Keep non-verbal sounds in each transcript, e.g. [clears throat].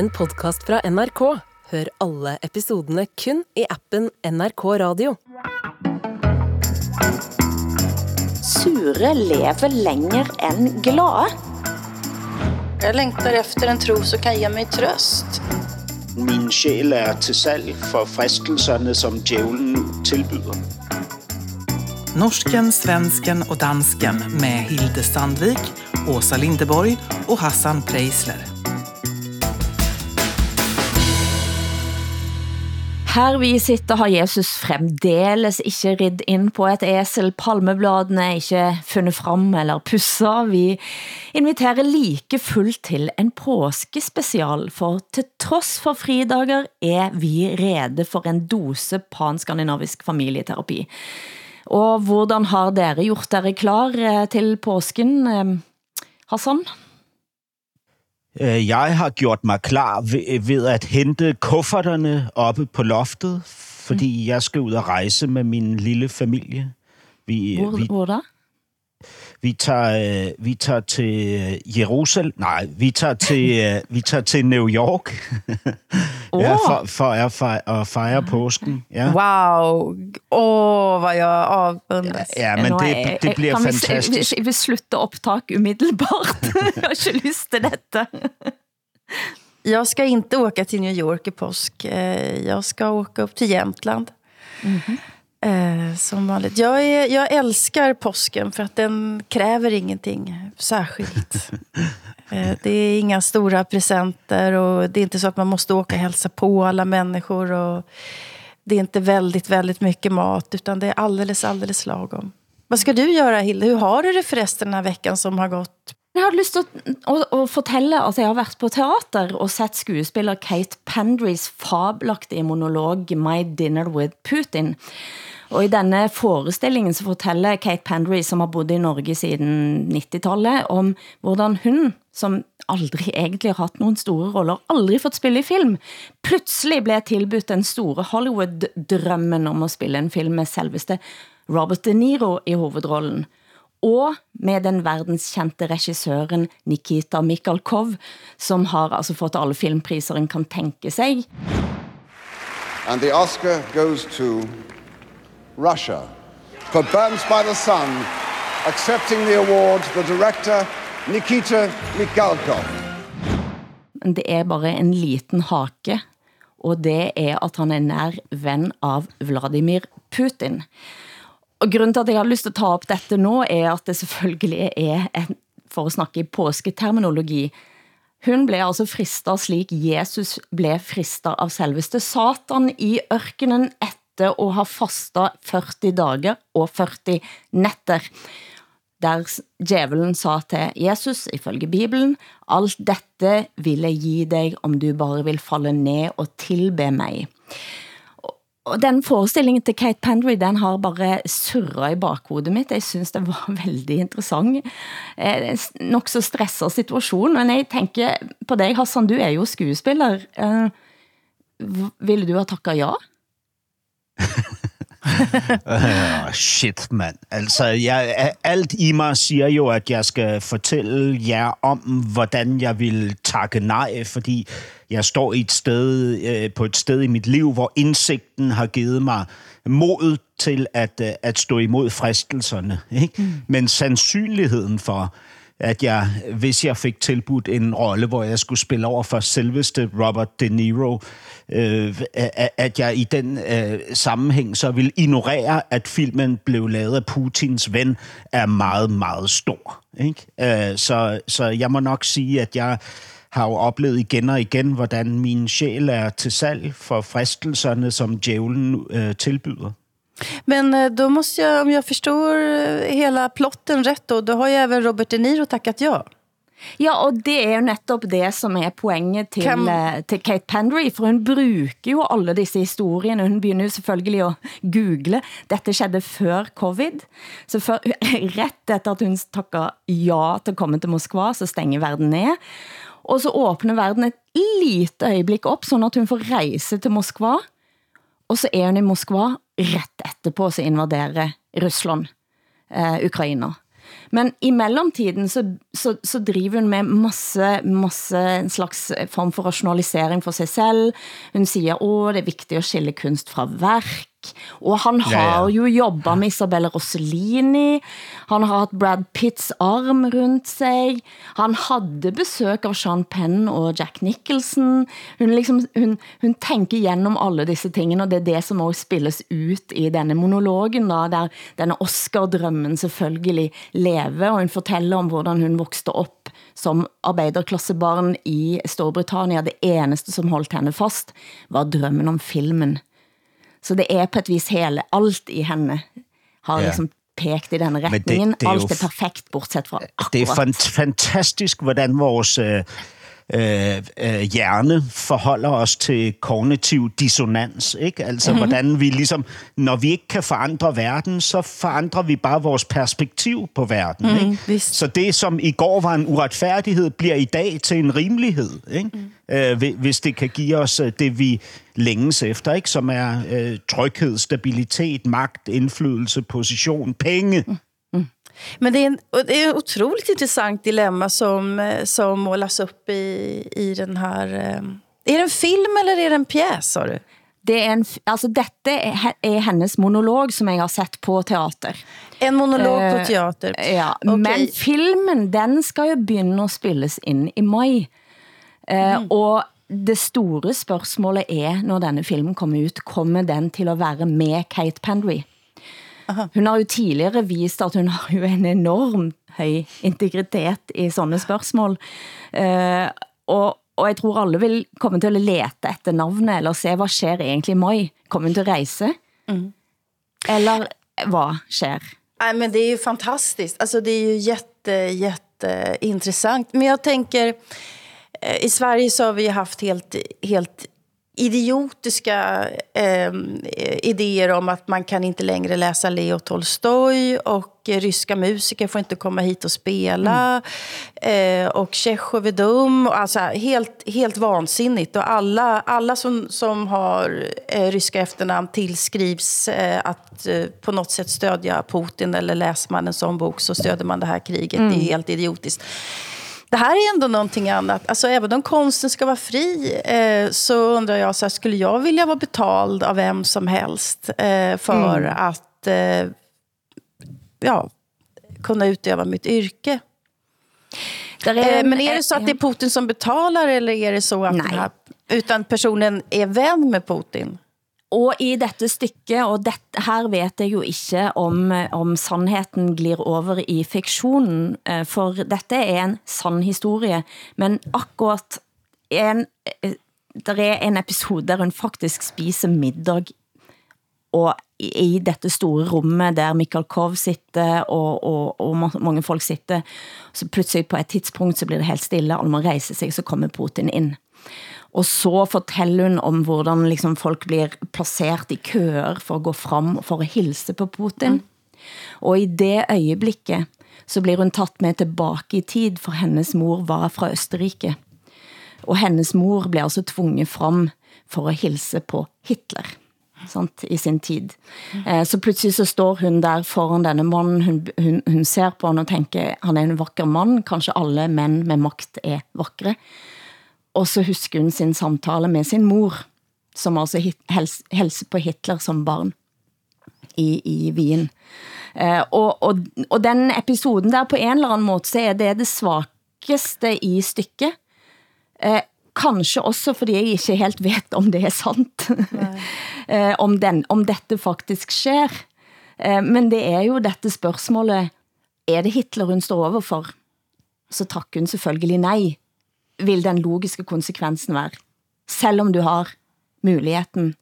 en podcast fra NRK. Hør alle episodene kun i appen NRK Radio. Sure lever längre än glada. Jeg længter efter en tro, så kan jeg mig trøst. Min sjæl er til salg for fristelserne, som djævlen tilbyder. Norsken, svensken och dansken med Hilde Sandvik, Åsa Lindeborg och Hassan Preisler. Her vi sitter har Jesus fremdeles ikke ridd ind på et esel. Palmebladene er ikke fundet frem eller pusser. Vi inviterer like fuldt til en påskespecial, for til trods for fridager er vi rede for en dose panskandinavisk familieterapi. Og hvordan har dere gjort dere klar eh, til påsken, eh, Hassan? Øh, Jeg har gjort mig klar ved, ved at hente kufferterne oppe på loftet, fordi jeg skal ud og rejse med min lille familie. Vi, Hvor, vi, hvor da? Vi, tager, øh, vi tager til øh, Jerusalem. Nej, vi tager til, [laughs] øh, vi tager til New York. [laughs] ja, for, for at fejre, at fejre påsken. Ja. Wow. Åh, hvad jeg avundes. Ja, men Nå, det, det bliver kan vi- fantastisk. Vi, vi, vi slutter optak umiddelbart. [laughs] jeg har ikke lyst til dette. Jag ska inte åka till New York i påsk. Eh, Jag ska åka upp till Jämtland. Eh, Som vanligt. Jag, är, jag älskar påsken för att den kräver ingenting särskilt. [laughs] Eh, Det är inga stora presenter och det är inte så att man måste åka och hälsa på alla människor. Och det är inte väldigt, väldigt mycket mat utan det är alldeles, alldeles lagom. Vad ska du göra Hilde? Hur har du det förresten den här veckan som har gått? Jeg har lyst til at, at, at fortælle, at jeg har været på teater og sett skuespiller Kate Pendrys fabelagtige monolog My Dinner with Putin. Og i denne forestillingen så fortæller Kate Pendry, som har boet i Norge siden 90-tallet, om hvordan hun, som aldrig egentlig har haft nogen store roller, aldrig fått spille i film, pludselig blev tilbudt den store Hollywood-drømmen om at spille en film med selveste Robert De Niro i hovedrollen og med den verdenskendte regissøren Nikita Mikhalkov, som har altså fået alle filmpriser en kan tænke sig. And the Oscar goes to Russia for Burns by the Sun, accepting the award, the director Nikita Mikhalkov. Men det er bare en liten hake, og det er at han er nær ven av Vladimir Putin. Og grunden til at jeg har lyst til at ta op dette nå, er at det selvfølgelig er, en, for at snakke i påsketerminologi, hun blev altså fristet slik Jesus blev fristet av selveste Satan i ørkenen etter å ha fastet 40 dager og 40 netter, der djevelen sa til Jesus, ifølge Bibelen, alt dette vil jeg gi dig, om du bare vil falle ned og tilbe mig. Og- den forestillingen til Kate Pendry, den har bare surret i bakhodet mitt. Jeg synes det var [laughs] veldig interessant. Eh, nok så stresset situation, men jeg tænker på dig, Hassan, du er jo skuespiller. Eh, ville du ha takket ja? Oh, shit, mand. Altså, jeg, alt i mig siger jo, at jeg skal fortælle jer om, hvordan jeg vil takke nej, fordi jeg står i et sted, øh, på et sted i mit liv, hvor indsigten har givet mig mod til at, øh, at stå imod fristelserne. Ikke? Mm. Men sandsynligheden for, at jeg, hvis jeg fik tilbudt en rolle, hvor jeg skulle spille over for selveste Robert De Niro, øh, at jeg i den øh, sammenhæng så vil ignorere, at filmen blev lavet af Putins ven, er meget, meget stor. Ikke? Øh, så, så jeg må nok sige, at jeg har jo oplevet igen og igen, hvordan min sjæl er til salg for fristelserne, som djævlen øh, tilbyder. Men eh, då måste jag, om jag förstår eh, hela plotten rätt då, då har ju även Robert De Niro tackat ja. Ja, og det er jo netop det, som er poenget til, Kan- kan... til Kate Pendry, for hun bruger jo alle disse historierne. Hun begynder jo selvfølgelig at google. Dette skedde før covid. Så før, [laughs] ret efter at hun takker ja til at komme til Moskva, så stenger verden ned. Og så åbner verden et lite øjeblik op, sådan at hun får rejse til Moskva. Og så er hun i Moskva ret etterpå, så invaderer Rusland eh, Ukraina. Men i mellomtiden så, så, så driver hun med masse, masse en slags form for rationalisering for sig selv. Hun siger, åh, det er vigtigt at skille kunst fra værk. Og han har Ja, ja. jo jobbet med Isabella Rossellini. Han har haft Brad Pitts arm rundt sig. Han havde besøg av Sean Penn og Jack Nicholson. Hun, liksom, hun, hun tænker igennem alle disse tingene, og det er det som også spilles ut i denne monologen, da, der denne Oscar-drømmen selvfølgelig lever, og hun fortæller om hvordan hun voksede op som arbeiderklassebarn i Storbritannien. Det eneste som holdt henne fast var drømmen om filmen. Så det er på et vis hele, alt i henne har Ja. liksom pekt i det- retningen. det er jo alt er perfekt, bortset fra akkurat. Det er fant- fantastisk, hvordan vores øh, øh, øh, hjerne forholder os til kognitiv dissonans. Ikke? Altså, mm-hmm. hvordan vi ligesom, når vi ikke kan forandre verden, så forandrer vi bare vores perspektiv på verden. Mm, ikke? Så det, som i går var en uretfærdighed, bliver i dag til en rimelighed. Ikke? Mm. Øh, hvi- hvis det kan give os øh, det, vi længes efter, ikke? som er øh, tryghed, stabilitet, magt, indflydelse, position, penge. Mm. Men det är, en, det är ett otroligt intressant dilemma som, eh, som målas upp i, i den här... eh, Är det en film eller är det en pjäs, sa du? Det er en, altså dette er, he- hennes monolog, som jeg har sett på teater. En monolog Eh, på teater. Ja, Okej. men filmen, den skal jo begynde at spilles ind i maj. Uh, Og det store spørgsmålet er, når denne filmen kommer ut, kommer den til at være med Kate Pendry? Hun har jo tidligere vist, at hun har jo en enorm høj integritet i sådanne spørgsmål. Uh, og, og jeg tror alle vil komme til at lete efter navnet, eller se, hvad sker egentlig i maj? Kommer hun til at rejse? Eller hvad sker? Nej, men det är ju fantastiskt. Alltså, det är ju jätte, jätte intressant. Men jag tänker, eh, i Sverige så har vi haft helt, helt idiotiska eh, idéer om att man kan inte längre läsa Leo Tolstoj och ryska musiker får inte komma hit och spela. Eh, och Tjechov är dum. Alltså, helt, helt vansinnigt. Och alla, alla som, som har eh, ryska efternamn tillskrivs eh, att eh, på något sätt stödja Putin. Eller läser man en sån bok så stöder man det här kriget. Det är helt idiotiskt. Det här är ändå någonting annat. Alltså, även om konsten ska vara fri eh, så undrar jag, så här, skulle jag vilja vara betald av vem som helst eh, för att eh, ja, kunna utöva mitt yrke? Der Eh, men är det så att det är Putin som betalar eller är det så att Nej. den här, utan personen är vän med Putin? Og i dette stykke, og det, her vet jeg jo ikke om, om sandheden glir over i fiktionen, eh, for dette er en sann historie, men akkurat en, eh, der er en episode der hun faktisk spiser middag og i, dette store rummet, der Michael Kov sitter, og, og, og mange folk sitter, så pludselig på et tidspunkt så blir det helt stille, alle man rejser sig, så kommer Putin ind. Og så fortæller hun om, hvordan liksom folk blir placeret i køer for at gå frem og for at hilse på Putin. Mm. Og i det øjeblikket, så blir hun taget med tilbage i tid, for hendes mor var fra Østerrike. Og hendes mor blev altså tvunget frem for at hilse på Hitler sant, i sin tid. Eh, så pludselig så står hun der foran denne mannen, hun, hun, hun ser på han og tænker, han er en vakker mand, kanskje alle mænd med magt er vakre. Og så husker hun sin samtale med sin mor, som altså hit- hels, helser på Hitler som barn i, i Wien. Eh, og, og, og den episoden der på en eller anden måde, så er det det svageste i stykket. Eh, kanskje også fordi jeg ikke helt vet om det er sant. [laughs] eh, om, den, om dette faktisk sker. Eh, men det er jo dette spørgsmålet, er det Hitler hun står overfor? Så takker hun selvfølgelig nej. Vil den logiske konsekvensen være? Selv om du har muligheden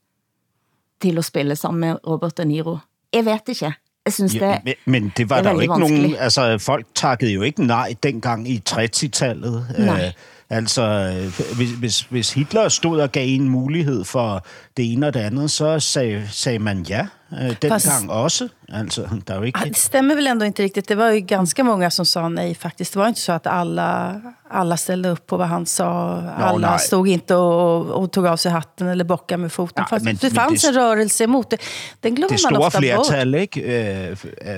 til at spille sammen med Robert De Niro. Jeg vet ikke. Jeg synes det, Ja, men, det var det er der jo ikke nogen... vanskeligt. Altså, folk takkede jo ikke nej dengang i 30-tallet. Nej. Øh, Altså, øh, hvis, hvis, hvis Hitler stod og gav en mulighed for det ene og det andet, så sagde, sagde man ja øh, dengang Fast- også. Altså, der er jo ikke... Det stämmer väl ändå inte riktigt. Det var ju ganska många som sa nej faktiskt. Det var inte så att alla, alla ställde upp på vad han sa. Alla nej. stod inte och, och tog av sig hatten eller bockade med foten. Fast men- det men fanns det- en rörelse emot det. Den glömmer det man ofta bort. flertal, ikke? Øh,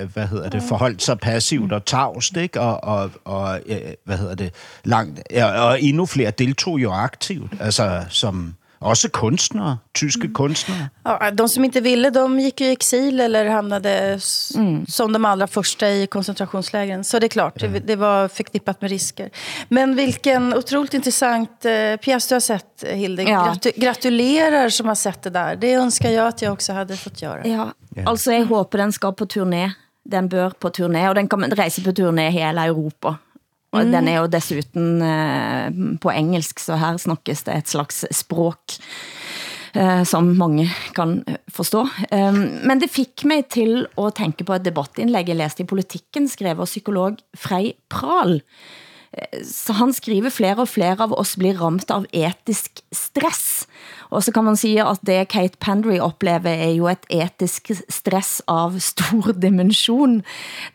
øh, hvad hedder det? Forholdt sig passivt og tavst, ikke? Og, og, og øh, hvad hedder det? Langt, ja, og endnu flere deltog jo aktivt, altså som også kunstnere, tyske kunstnere. Ja, de som inte ville, de gick ju i exil eller hamnade s- som de allra första i koncentrationslägren. Så det är klart, det, det var förknippat med risker. Men vilken otroligt intressant eh, pjäs du har sett, Hilde. Ja. Gratu- gratulerar som har sett det där. Det önskar jag att jag också hade fått göra. Ja, altså jeg håber den skal på turné. Den bør på turné, og den kommer reise på turné i hele Europa. Og den er jo dessuten eh, på engelsk, så her snakkes det et slags språk eh, som mange kan eh, forstå. Eh, men det fik mig til at tænke på et debattindlæg, jeg læste i Politikken, skrevet af psykolog Frey Pral. Eh, Eh, så han skriver, flere og flere av oss blir ramt av etisk stress. Og så kan man sige, at det Kate Pendry oplever er jo et etisk stress av stor dimension.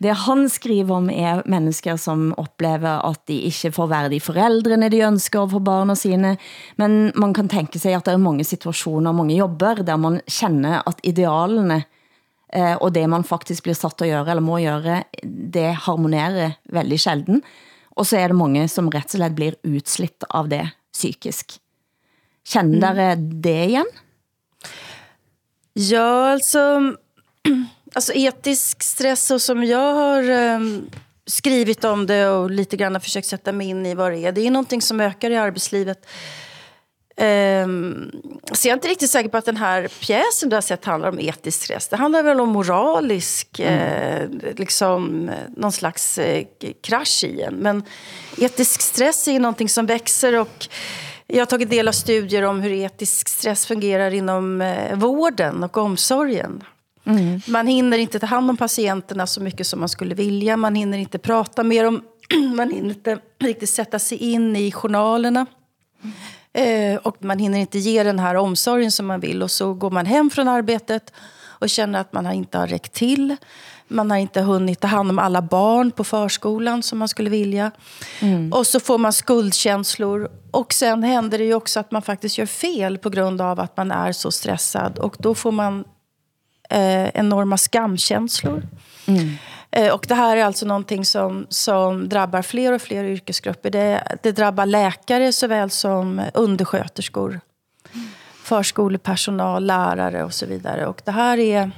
Det han skriver om er mennesker som oplever at de ikke får være de forældrene de ønsker for barna sine. Men man kan tænke sig, at der er mange situationer, mange jobber, der man kender at idealene eh, og det man faktisk blir satt at gøre eller må gøre, det harmonerer veldig sjelden. Og så er det mange som rett og slett blir utslitt av det psykisk. Kender dere det igen? Ja, alltså, alltså [clears throat] etisk stress och som jag har ehm, skrivit om det och lite grann har försökt sätta mig in i vad det är. Det är någonting som ökar i arbetslivet. Um, så jag är inte riktigt säker på att den här pjäsen du har sett handlar om etisk stress. Det handlar väl om moralisk, eh, liksom eh, någon slags eh, krasch i en. Men etisk stress är ju någonting som växer och jag har tagit del av studier om hur etisk stress fungerar inom eh, vården och omsorgen. Man hinner inte ta hand om patienterna så mycket som man skulle vilja. Man hinner inte prata med dem. [clears throat] Man hinner inte riktigt sätta sig in i journalerna. Eh, och man hinner inte ge den här omsorgen som man vill. Och så går man hem från arbetet och känner att man har inte har räckt till. Man har inte hunnit ta hand om alla barn på förskolan som man skulle vilja. Och så får man skuldkänslor. Och sen händer det ju också att man faktiskt gör fel på grund av att man är så stressad. Och då får man eh, enorma skamkänslor. Eh, och det här är alltså någonting som, som drabbar fler och fler yrkesgrupper. Det, det drabbar läkare såväl som undersköterskor, förskolepersonal, lärare och så vidare. Och det här är,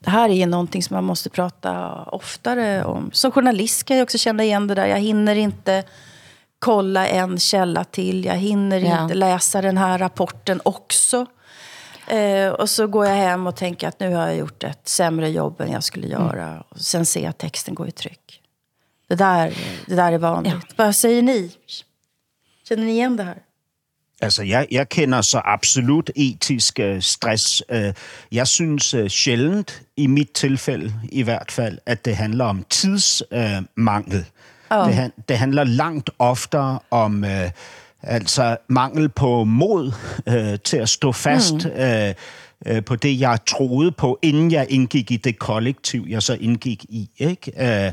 det här är någonting som man måste prata oftare om. Som journalist kan jag också känna igen det där. Jag hinner inte kolla en källa till. Jag hinner Ja. inte läsa den här rapporten också. Eh, och så går jag hem och tänker att nu har jag gjort ett sämre jobb än jag skulle göra. Och sen ser jag att texten går i tryck. Det där, det där är vanligt. Vad säger ni? Känner ni igen det här? Altså, jeg, jeg kender så absolut etisk øh, stress. Øh, jeg synes øh, sjældent, i mit tilfælde i hvert fald, at det handler om tidsmangel. Øh, mangel. det, det handler langt oftere om øh, altså mangel på mod øh, til at stå fast mm. øh, øh, på det, jeg troede på, inden jeg indgik i det kollektiv, jeg så indgik i. Ikke? Øh,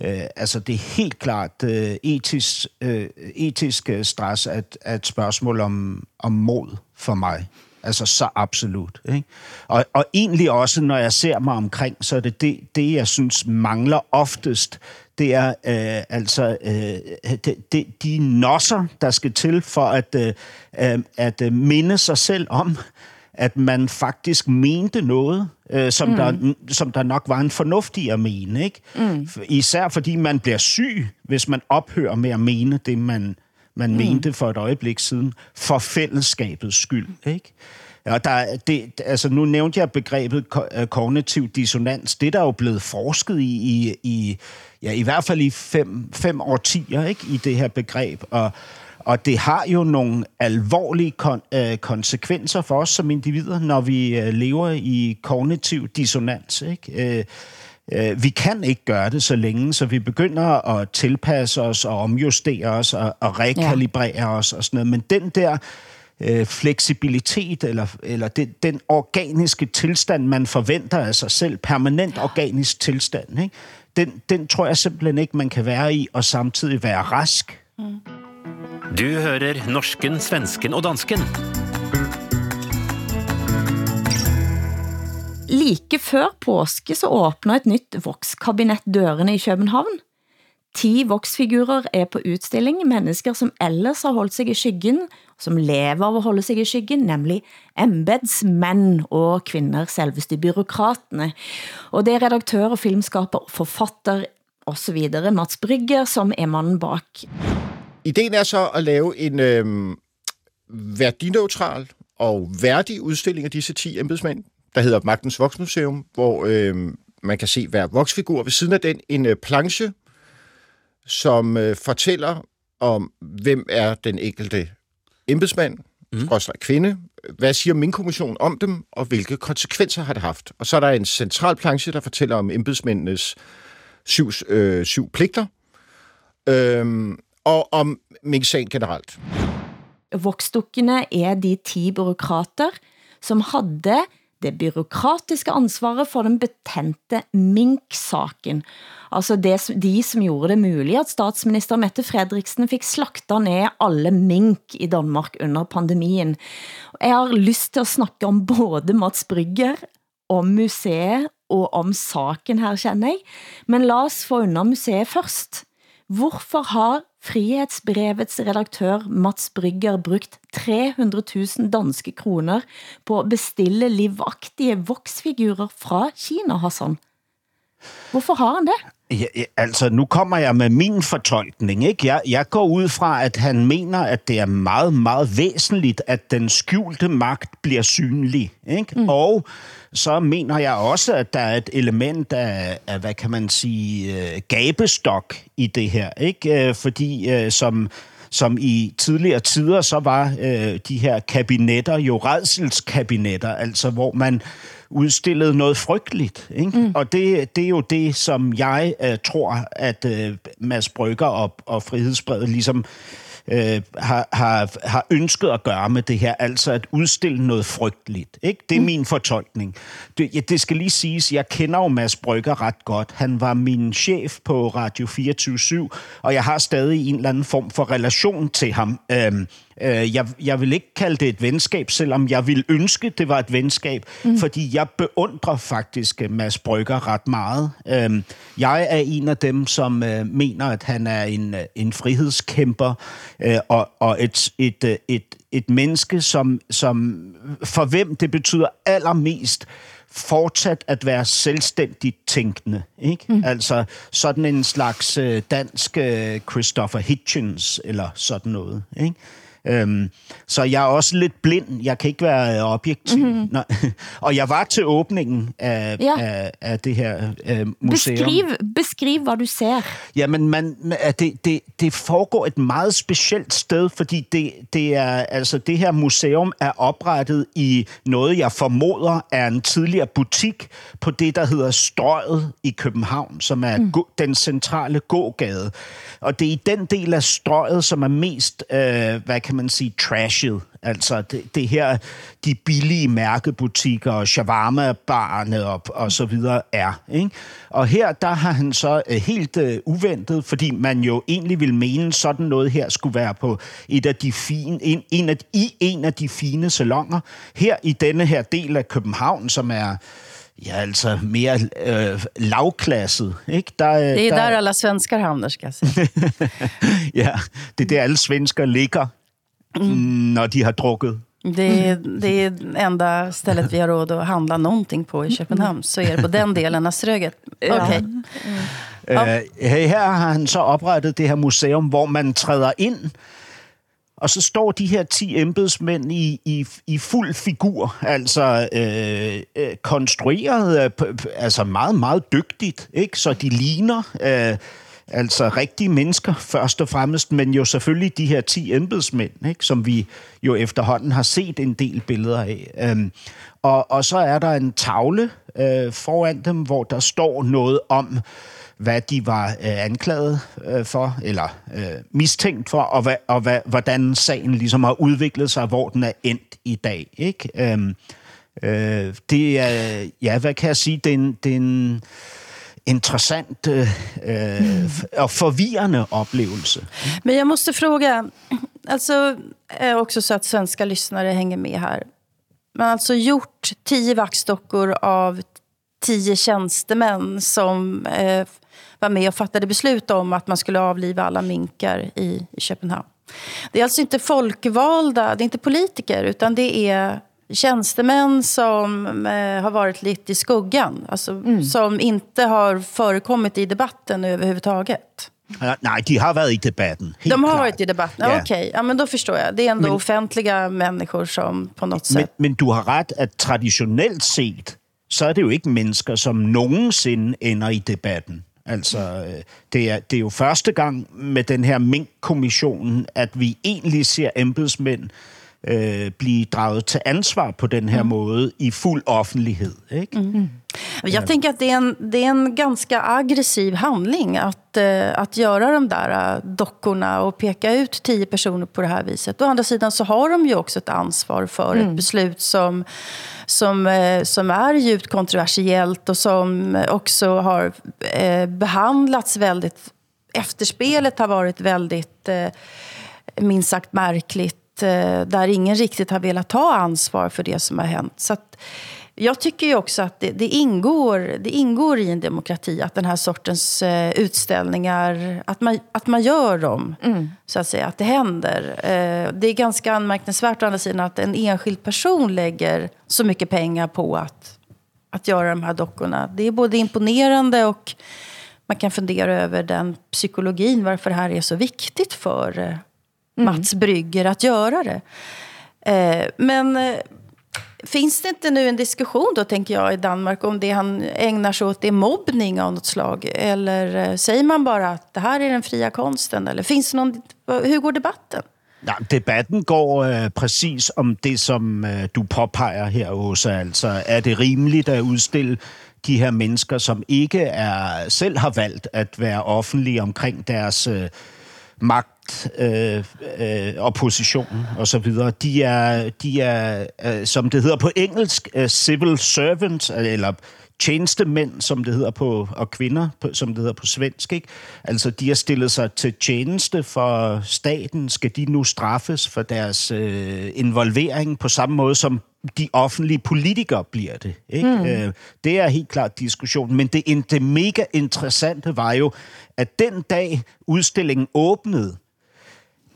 Øh, altså det er helt klart øh, etisk, øh, etisk øh, stress er et, er et spørgsmål om, om mod for mig. Altså så absolut. Ikke? Og, og egentlig også, når jeg ser mig omkring, så er det det, det jeg synes mangler oftest, det er øh, altså øh, det, det, de nosser, der skal til for at, øh, øh, at øh, minde sig selv om, at man faktisk mente noget, øh, som, mm. der, som der nok var en fornuftig at mene. Ikke? Mm. Især fordi man bliver syg, hvis man ophører med at mene det, man, man mm. mente for et øjeblik siden, for fællesskabets skyld. Ikke? Og der, det, altså nu nævnte jeg begrebet ko- øh, kognitiv dissonans. Det der er jo blevet forsket i, i, i, ja, i hvert fald i fem, fem årtier ikke, i det her begreb. Og, og det har jo nogle alvorlige kon- øh, konsekvenser for os som individer, når vi øh, lever i kognitiv dissonans. Ikke? Øh, øh, vi kan ikke gøre det så længe, så vi begynder at tilpasse os og omjustere os og, og rekalibrere ja. os og sådan noget. Men den der øh, fleksibilitet eller, eller den, den organiske tilstand, man forventer af sig selv, permanent ja. organisk tilstand, ikke? Den, den tror jeg simpelthen ikke, man kan være i og samtidig være rask. Mm. Du hører norsken, svensken og dansken. Like før påske så åbner et nytt vokskabinett dørene i København. Ti voksfigurer er på udstilling, mennesker som ellers har holdt sig i skyggen, som lever av at holde sig i skyggen, nemlig embedsmænd og kvinder, selveste byråkratene. Og det er redaktør og filmskaper, forfatter og så videre, Mats Brygger, som er manden bak. Ideen er så at lave en øh, værdineutral og værdig udstilling af disse 10 embedsmænd, der hedder Magtens Voksmuseum, hvor øh, man kan se hver voksfigur. Ved siden af den en øh, planche, som øh, fortæller om, hvem er den enkelte embedsmand, mm. også kvinde, hvad siger min kommission om dem, og hvilke konsekvenser har det haft. Og så er der en central planche, der fortæller om embedsmændenes syv, øh, syv pligter, øh, og om Mink-sagen generelt. Voksdukkene er de ti byråkrater, som havde det byråkratiske ansvaret for den betente Mink-saken. Altså det, de som gjorde det muligt, at statsminister Mette Frederiksen fik slakta ned alle mink i Danmark under pandemien. Jeg har lyst til at snakke om både Mats Brygger, om museet og om saken her, kender jeg. Men lad os få under museet først. Hvorfor har Frihetsbrevets redaktør Mats Brygger brugt 300.000 danske kroner på at bestille livagtige voksfigurer fra Kina, Hassan? Hvorfor har han det? Ja, ja, altså, nu kommer jeg med min fortolkning. Ikke? Jeg, jeg går ud fra, at han mener, at det er meget, meget væsentligt, at den skjulte magt bliver synlig. Ikke? Mm. Og så mener jeg også, at der er et element af, af hvad kan man sige, uh, gabestok i det her. Ikke? Uh, fordi uh, som som i tidligere tider, så var øh, de her kabinetter jo redselskabinetter, altså hvor man udstillede noget frygteligt. Ikke? Mm. Og det, det er jo det, som jeg øh, tror, at øh, Mads Brygger og, og Frihedsbrevet ligesom øh, har, har, har ønsket at gøre med det her, altså at udstille noget frygteligt. Ikke? Det er mm. min fortolkning. Det, ja, det skal lige siges, jeg kender jo Mads Brygger ret godt. Han var min chef på Radio 24 og jeg har stadig en eller anden form for relation til ham. Øhm, Øh, jeg, jeg vil ikke kalde det et venskab, selvom jeg vil ønske, det var et venskab, mm. fordi jeg beundrer faktisk øh, Mads Brygger ret meget. Øh, jeg er en af dem, som øh, mener, at han er en, øh, en frihedskæmper øh, og, og et, et, et, et, et menneske, som, som for hvem det betyder allermest fortsat at være selvstændigt tænkende. Ikke? Mm. Altså sådan en slags øh, dansk øh, Christopher Hitchens eller sådan noget. Ikke? Øhm, så jeg er også lidt blind. Jeg kan ikke være objektiv. Mm-hmm. Nej. [laughs] Og jeg var til åbningen af, ja. af, af det her øh, museum. Beskriv, beskriv, hvad du ser. Jamen, man, det, det, det foregår et meget specielt sted, fordi det, det, er, altså, det her museum er oprettet i noget, jeg formoder er en tidligere butik på det, der hedder Strøget i København, som er mm. den centrale gågade. Og det er i den del af Strøget, som er mest, øh, hvad kan man sige, trashet. Altså det, det her, de billige mærkebutikker og shawarma-barne og, og så videre er. Ikke? Og her, der har han så uh, helt uh, uventet, fordi man jo egentlig vil mene, sådan noget her skulle være på et af de fine, en, en af, i en af de fine salonger. Her i denne her del af København, som er Ja, altså mere øh, lavklasset. Ikke? Der, det er der, der alla svenskar hamnar, ska jag säga. [laughs] ja, det er der alle svensker ligger mm. når de har drukket. Det är, det är enda stället vi har råd att handla någonting på i Köpenhamn. Så är det på den delen av Strøget. Okay. Mm. Ja. Uh, her har han så oprettet det her museum, hvor man træder ind, og så står de her 10 embedsmænd i, i, i fuld figur, altså øh, øh, konstrueret, øh, altså meget, meget dygtigt, ikke? så de ligner... Øh, Altså rigtige mennesker først og fremmest, men jo selvfølgelig de her 10 embedsmænd, ikke, som vi jo efterhånden har set en del billeder af. Øhm, og, og så er der en tavle, øh, foran dem, hvor der står noget om, hvad de var øh, anklaget øh, for, eller øh, mistænkt for, og, hvad, og hvad, hvordan sagen ligesom har udviklet sig, hvor den er endt i dag. Ikke? Øhm, øh, det er, ja, hvad kan jeg sige, det er en, det er en intressant eh, øh, øh, och förvirrande upplevelse. Men jag måste fråga, alltså är också så att svenska lyssnare hänger med här. Man har alltså gjort tio vaxdockor av tio tjänstemän som eh, var med och fattade beslut om att man skulle avliva alla minkar i, i Köpenhamn. Det är alltså inte folkvalda, det är inte politiker, utan det är tjänstemän som eh, har varit lite i skuggan. Alltså, Som inte har förekommit i debatten överhuvudtaget. Ja, Nej, de har været i debatten. Helt De har klart. varit i debatten? Ja. Okej, ja, men då förstår jag. Det är ändå Men- offentliga människor som på något Men, sätt... men du har ret, at traditionelt set, så er det jo ikke mennesker, som nogensinde ender i debatten. Altså, det er, det er jo første gang med den her Mink-kommission, at vi egentlig ser embedsmænd øh, blive draget til ansvar på den her mm. måde i fuld offentlighed. Ikke? Mm. Jag tänker att det är, en, det är en ganska aggressiv handling att, eh, att göra de där eh, dockorna och peka ut tio personer på det här viset. Å andra sidan så har de ju också ett ansvar för ett beslut som, som, eh, som är djupt kontroversiellt och som också har eh, behandlats väldigt... Efterspelet har varit väldigt, minst sagt, märkligt där ingen riktigt har velat ta ansvar för det som har hänt. Så att, jag tycker ju också att det, det, ingår, det ingår i en demokrati att den här sortens eh, utställningar, att man, att man gör dem, så att säga, att det händer. Eh, det är ganska anmärkningsvärt å andra sidan att en enskild person lägger så mycket pengar på att, att göra de här dockorna. Det är både imponerande och man kan fundera över den psykologin, varför det här är så viktigt för eh, Mats Brygger att göra det. Eh, men eh, finns det inte nu en diskussion då, tänker jag, i Danmark om det han ägnar sig åt är mobbning av något slag? Eller eh, säger man bara att det här är den fria konsten? Eller finns det någon, hur går debatten? Ja, debatten går øh, præcis om det, som øh, du påpeger her, Åsa. Altså, er det rimeligt at udstille de her mennesker, som ikke er selv har valgt at være offentlige omkring deres øh, magt øh, øh, og position og så videre. De er, de er øh, som det hedder på engelsk, øh, civil servants, eller tjenestemænd, som det hedder på, og kvinder, på, som det hedder på svensk. Ikke? Altså, de har stillet sig til tjeneste for staten. Skal de nu straffes for deres øh, involvering på samme måde, som de offentlige politikere bliver det? Ikke? Mm. Øh, det er helt klart diskussionen. Men det, det mega interessante var jo, at den dag udstillingen åbnede,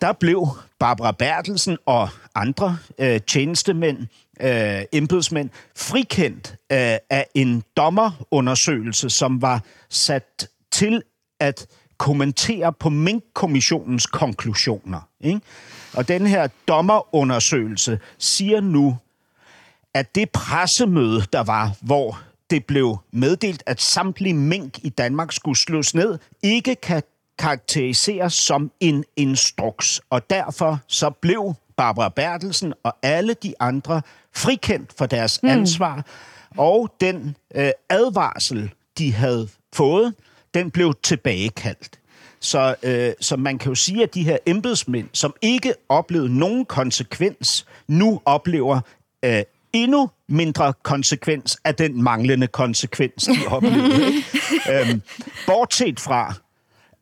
der blev Barbara Bertelsen og andre øh, tjenestemænd, øh, embedsmænd, frikendt øh, af en dommerundersøgelse, som var sat til at kommentere på Mink-kommissionens konklusioner. Ikke? Og den her dommerundersøgelse siger nu, at det pressemøde, der var, hvor det blev meddelt, at samtlige mink i Danmark skulle slås ned, ikke kan karakteriseres som en instruks. Og derfor så blev Barbara Bertelsen og alle de andre frikendt for deres mm. ansvar. Og den øh, advarsel, de havde fået, den blev tilbagekaldt. Så, øh, så man kan jo sige, at de her embedsmænd, som ikke oplevede nogen konsekvens, nu oplever øh, endnu mindre konsekvens af den manglende konsekvens, de oplevede. [laughs] øhm, bortset fra,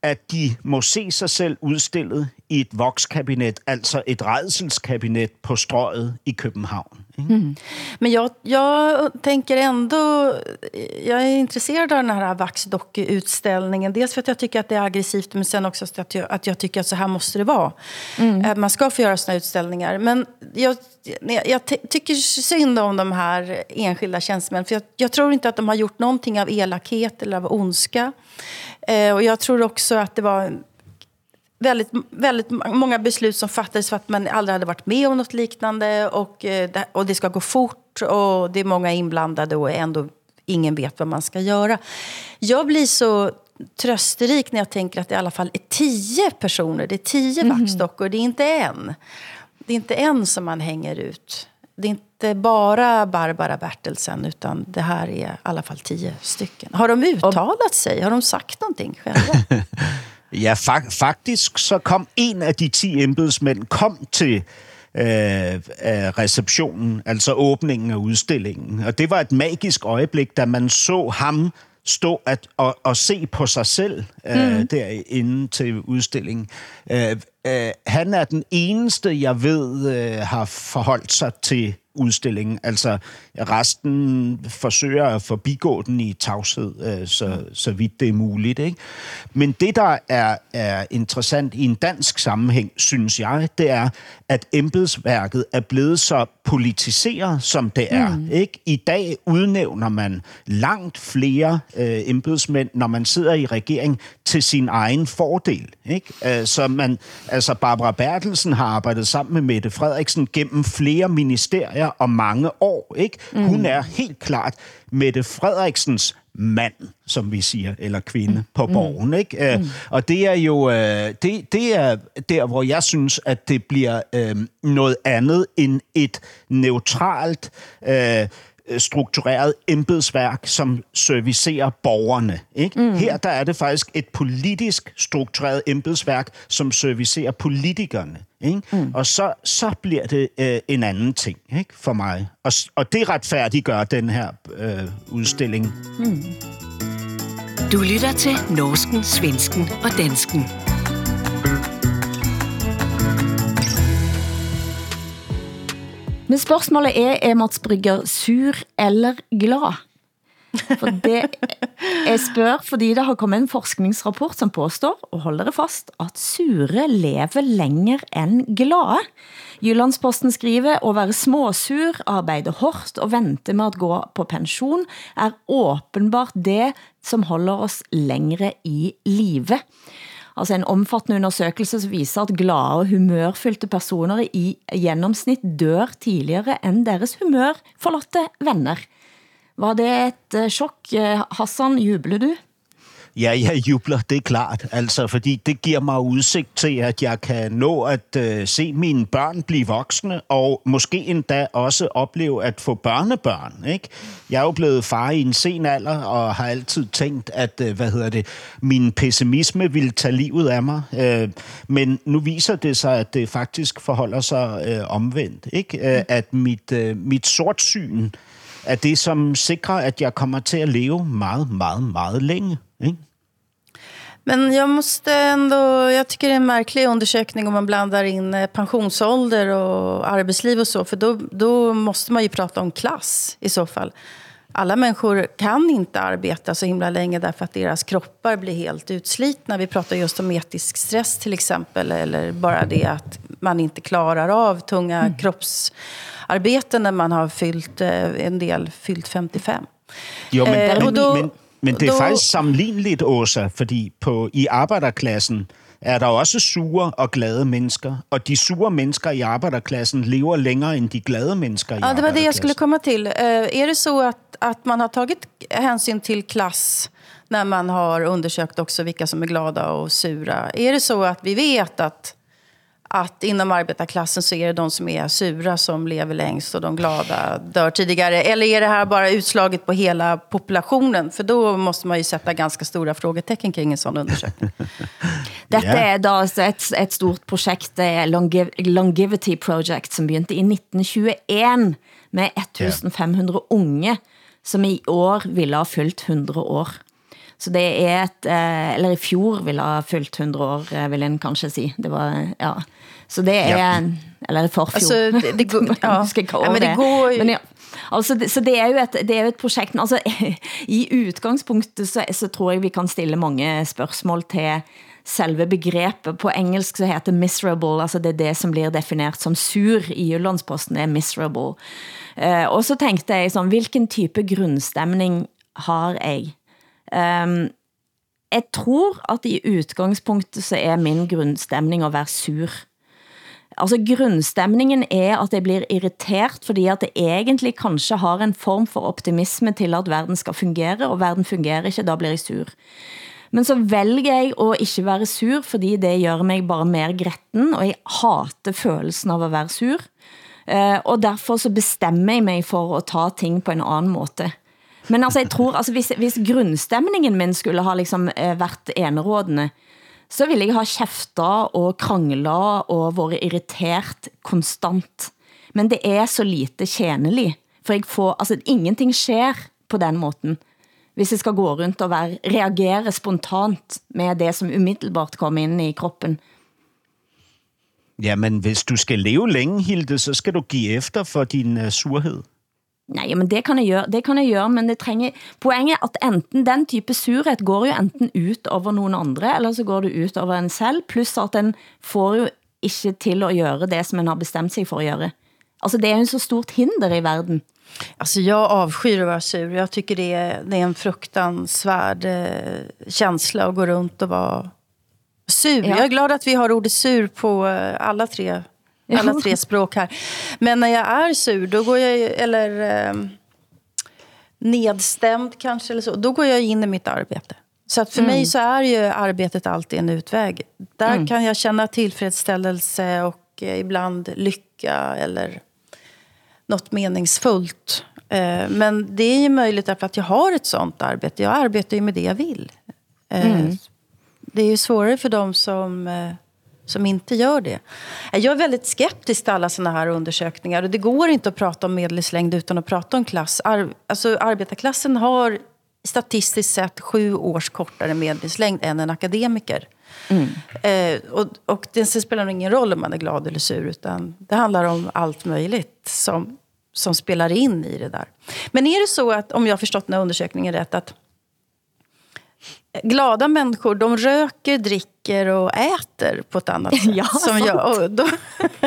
at de må se sig selv udstillet i et vokskabinet, altså et redselskabinet på strøget i København. Ikke? Men jag, jag tänker ändå... Jag är intresserad av den här Vaxdock-utställningen. Dels för att jag tycker att det är aggressivt, men sen också att jag, att jag tycker att så här måste det vara. Eh, Man ska få göra såna utställningar. Men jag, jag, jag ty- tycker synd om de här enskilda tjänstemännen. För jag, jag tror inte att de har gjort någonting av elakhet eller av ondska. Eh, och jag tror också att det var väldigt, väldigt många beslut som fattades för att man aldrig hade varit med om något liknande och, eh, och det ska gå fort och det är många inblandade och ändå ingen vet vad man ska göra. Jag blir så trösterik när jag tänker att det i alla fall är tio personer, det är tio vaxdockor, det är inte en. Det är inte en som man hänger ut. det är inte bara Barbara Bertelsen, utan det här är i alla fall tio stycken. Har de uttalat sig? Har de sagt någonting själva? [laughs] Ja, fa- faktisk så kom en af de 10 embedsmænd kom til øh, øh, receptionen, altså åbningen af udstillingen. Og det var et magisk øjeblik, da man så ham stå at, og, og se på sig selv øh, mm. derinde til udstillingen. Øh, øh, han er den eneste, jeg ved, øh, har forholdt sig til udstillingen. Altså resten forsøger at forbigå den i tavshed, øh, så, så vidt det er muligt. Ikke? Men det, der er, er interessant i en dansk sammenhæng, synes jeg, det er, at embedsværket er blevet så politiseret, som det er. Mm. Ikke? I dag udnævner man langt flere øh, embedsmænd, når man sidder i regering, til sin egen fordel. Ikke? Øh, så man, altså Barbara Bertelsen har arbejdet sammen med Mette Frederiksen gennem flere ministerier og mange år. Ikke? Mm. Hun er helt klart Mette Frederiksens mand, som vi siger, eller kvinde på borgen. Ikke? Mm. Og det er jo øh, det, det er der, hvor jeg synes, at det bliver øh, noget andet end et neutralt øh, struktureret embedsværk, som servicerer borgerne. Ikke? Mm. Her der er det faktisk et politisk struktureret embedsværk, som servicerer politikerne. Ikke? Mm. Og så, så bliver det øh, en anden ting ikke? for mig. Og, og det retfærdiggør den her øh, udstilling. Mm. Du lytter til Norsken, Svensken og Dansken. Men spørgsmålet er, er Mats Brygger sur eller glad? For det, jeg spørger, fordi det har kommet en forskningsrapport som påstår, og holder det fast, at sure lever længere end glade. Jyllandsposten skriver, at være småsur, arbejde hårdt og vente med at gå på pension, er åbenbart det, som holder os længere i live. Altså en omfattende undersøgelse som viser at glade og humørfyldte personer i gennemsnit dør tidligere end deres humørforlatte venner. Var det et eh, chok? Eh, Hassan, jubler du? Ja, jeg jubler, det er klart. Altså, fordi det giver mig udsigt til, at jeg kan nå at øh, se mine børn blive voksne, og måske endda også opleve at få børnebørn. Ikke? Jeg er jo blevet far i en sen alder, og har altid tænkt, at øh, hvad hedder det, min pessimisme ville tage livet af mig. Øh, men nu viser det sig, at det faktisk forholder sig øh, omvendt. Ikke? Øh, at mit, øh, mit sortsyn er det, som sikrer, at jeg kommer til at leve meget, meget, meget længe. Ikke? Men jag måste ändå, jag tycker det är en märklig undersökning om man blandar in eh, pensionsålder och arbetsliv och så. För då, då måste man ju prata om klass i så fall. Alla människor kan inte arbeta så himla länge därför att deras kroppar blir helt utslitna. Vi pratar just om etisk stress till exempel. Eller bara det att man inte klarar av tunga mm. kroppsarbeten när man har fyllt, eh, en del fyllt 55. Jo, men, eh, men, då, men, men det er då... faktisk sammenligneligt, Åsa, fordi på, i arbejderklassen er der også sure og glade mennesker, og de sure mennesker i arbejderklassen lever længere end de glade mennesker i Ja, det var det jag skulle komma till. Uh, är det så att, att man har tagit hänsyn till klass när man har undersökt också vilka som är glada och sura? Är det så att vi vet att att inom arbetarklassen så är det de som är sura som lever längst och de glada dör tidigare? Eller är det här bara utslaget på hela populationen? För då måste man ju sätta ganska stora frågetecken kring en sån undersökning. Dette er da et, et stort projekt, det er Longev Longevity Project, som begyndte i 1921 med 1500 unge, som i år ville ha fyldt 100 år. Så det er et, eh, eller i fjor ville ha fyldt 100 år, eh, vil en kanskje si. Det var, ja. Så det er, ja. eller forfjor. Altså, det, det, går, [laughs] ja. ja, men det går... Men ja, Altså, det, så det er jo et, det er jo et projekt, altså, [laughs] i udgangspunktet så, så tror jeg vi kan stille mange spørgsmål til selve begrebet. På engelsk så heter miserable, altså det er det som bliver definert som sur i Jyllandsposten, er miserable. Uh, og så tænkte jeg sådan, hvilken type grundstemning har jeg? Um, jeg tror at i udgangspunktet så er min grundstemning at være sur. Altså grundstemningen er at jeg bliver irriteret, fordi at jeg egentlig kanskje har en form for optimisme til at verden skal fungere, og verden fungerer ikke, da bliver jeg sur. Men så vælger jeg at ikke være sur, fordi det gør mig bare mere gretten, og jeg hater følelsen av at være sur. Eh, og derfor så bestemmer jeg mig for at ta ting på en anden måde. Men altså, jeg tror, altså, hvis, hvis grundstemningen min skulle ha liksom eh, været enerådende, så ville jeg ha kæfta og krangla og været irriteret konstant. Men det er så lite tjenelig, for jeg får, altså, ingenting sker på den måten hvis jeg skal gå rundt og være, reagere spontant med det, som umiddelbart kommer ind i kroppen. Ja, men hvis du skal leve længe, Hilde, så skal du give efter for din uh, surhed. Nej, men det kan jeg gøre, det kan jeg gøre, men det trænger, poenget er, at enten den type surhed går jo enten ut over nogen andre, eller så går det ut over en selv, plus at den får jo ikke til at gøre det, som man har bestemt sig for at gøre. Altså, det er jo en så stort hinder i verden. Alltså jag avskyr att vara sur. Jag tycker det är, det är en fruktansvärd eh, känsla att gå runt och vara sur. Ja. Jag är glad att vi har ordet sur på eh, alla tre, alla tre språk här. Men när jag är sur, då går jag, eller eh, nedstämd kanske, eller så, då går jag in i mitt arbete. Så att för mm. mig så är ju arbetet alltid en utväg. Där mm. kan jag känna tillfredsställelse och eh, ibland lycka eller något meningsfullt. Eh, men det är ju möjligt därför att jag har ett sånt arbete. Jag arbetar ju med det jag vill. Eh, mm. Det är ju svårare för dem som, eh, som inte gör det. Jag är väldigt skeptisk till alla såna här undersökningar. Och det går inte att prata om medellivslängd utan att prata om klass. Ar alltså, arbetarklassen har statistiskt sett sju års kortare medellivslängd än en akademiker. Mm. Eh, och, och det spelar ingen roll om man är glad eller sur, utan det handlar om allt möjligt som som spelar in i det där. Men är det så att, om jag har förstått den här undersökningen rätt, att glada människor, de röker, dricker och äter på ett annat [laughs] sätt. ja, som jag, då,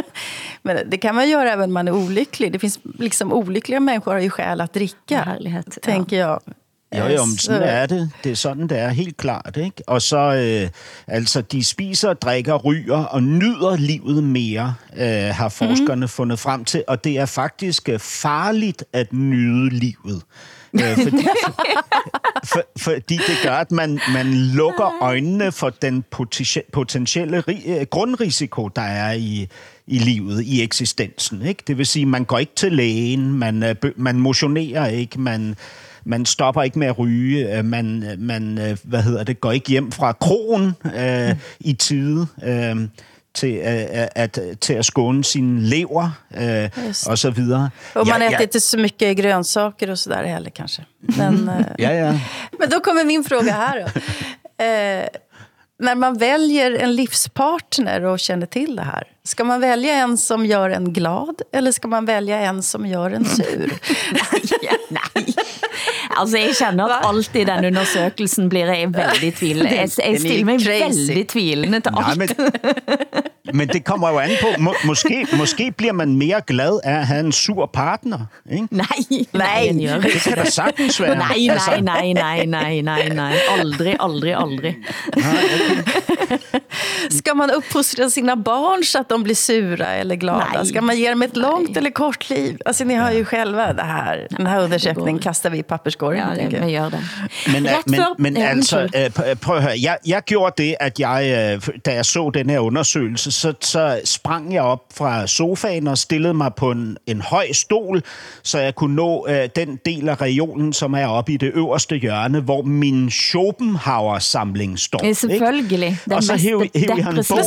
[laughs] men det kan man göra även om man är olycklig. Det finns liksom olyckliga människor har ju skäl att dricka, Härlighet, tänker ja. jag. Jo, jo, men sådan er det. Det er sådan, det er helt klart. Ikke? Og så, øh, altså, de spiser, drikker, ryger og nyder livet mere, øh, har forskerne mm-hmm. fundet frem til. Og det er faktisk øh, farligt at nyde livet. Øh, [laughs] fordi, for, fordi det gør, at man, man lukker øjnene for den potentielle øh, grundrisiko, der er i, i livet, i eksistensen. Ikke? Det vil sige, man går ikke til lægen, man, øh, man motionerer ikke, man man stopper ikke med at ryge, øh, man, man hvad hedder det, går ikke hjem fra krogen øh, mm. i tide. Øh, til, at, at, til at skåne sin lever øh, og så videre. Och man ja, äter ja. inte så mycket grönsaker och sådär heller kanske. Men, [laughs] ja, ja. men då kommer min fråga här då. Eh, när man väljer en livspartner och känner till det här, ska man välja en som gör en glad eller ska man välja en som gör en sur? [laughs] nej, nej. Altså, jeg känner at alt i den undersøkelsen blir jeg veldig tvivlende. Jeg, jeg stiller mig veldig tvivlende til alt. Nej, men, men det kommer jo an på. Må, måske, måske bliver man mere glad af at have en sur partner. Ikke? Nej, nej. Det kan da sagtens være. Nej, nej, altså. nej, nej, nej, nej, nej. Aldrig, aldrig, aldrig. Ska man uppfostra sina barn så att de blir sura eller glada? Nej. Ska man ge dem ett långt nej. eller kort liv? Alltså, ni har ju själva det här. Den här undersökningen kastar vi i papperskorgen. Ja, det, gör det. Men, men, men altså, prøv at høre. Jeg, jeg gjorde det, at jeg, da jeg så den her undersøgelse, så, så sprang jeg op fra sofaen og stillede mig på en, en høj stol, så jeg kunne nå øh, den del af regionen, som er oppe i det øverste hjørne, hvor min Schopenhauer-samling står. Ja, selvfølgelig. Den og så hæv, hæv jeg en bog.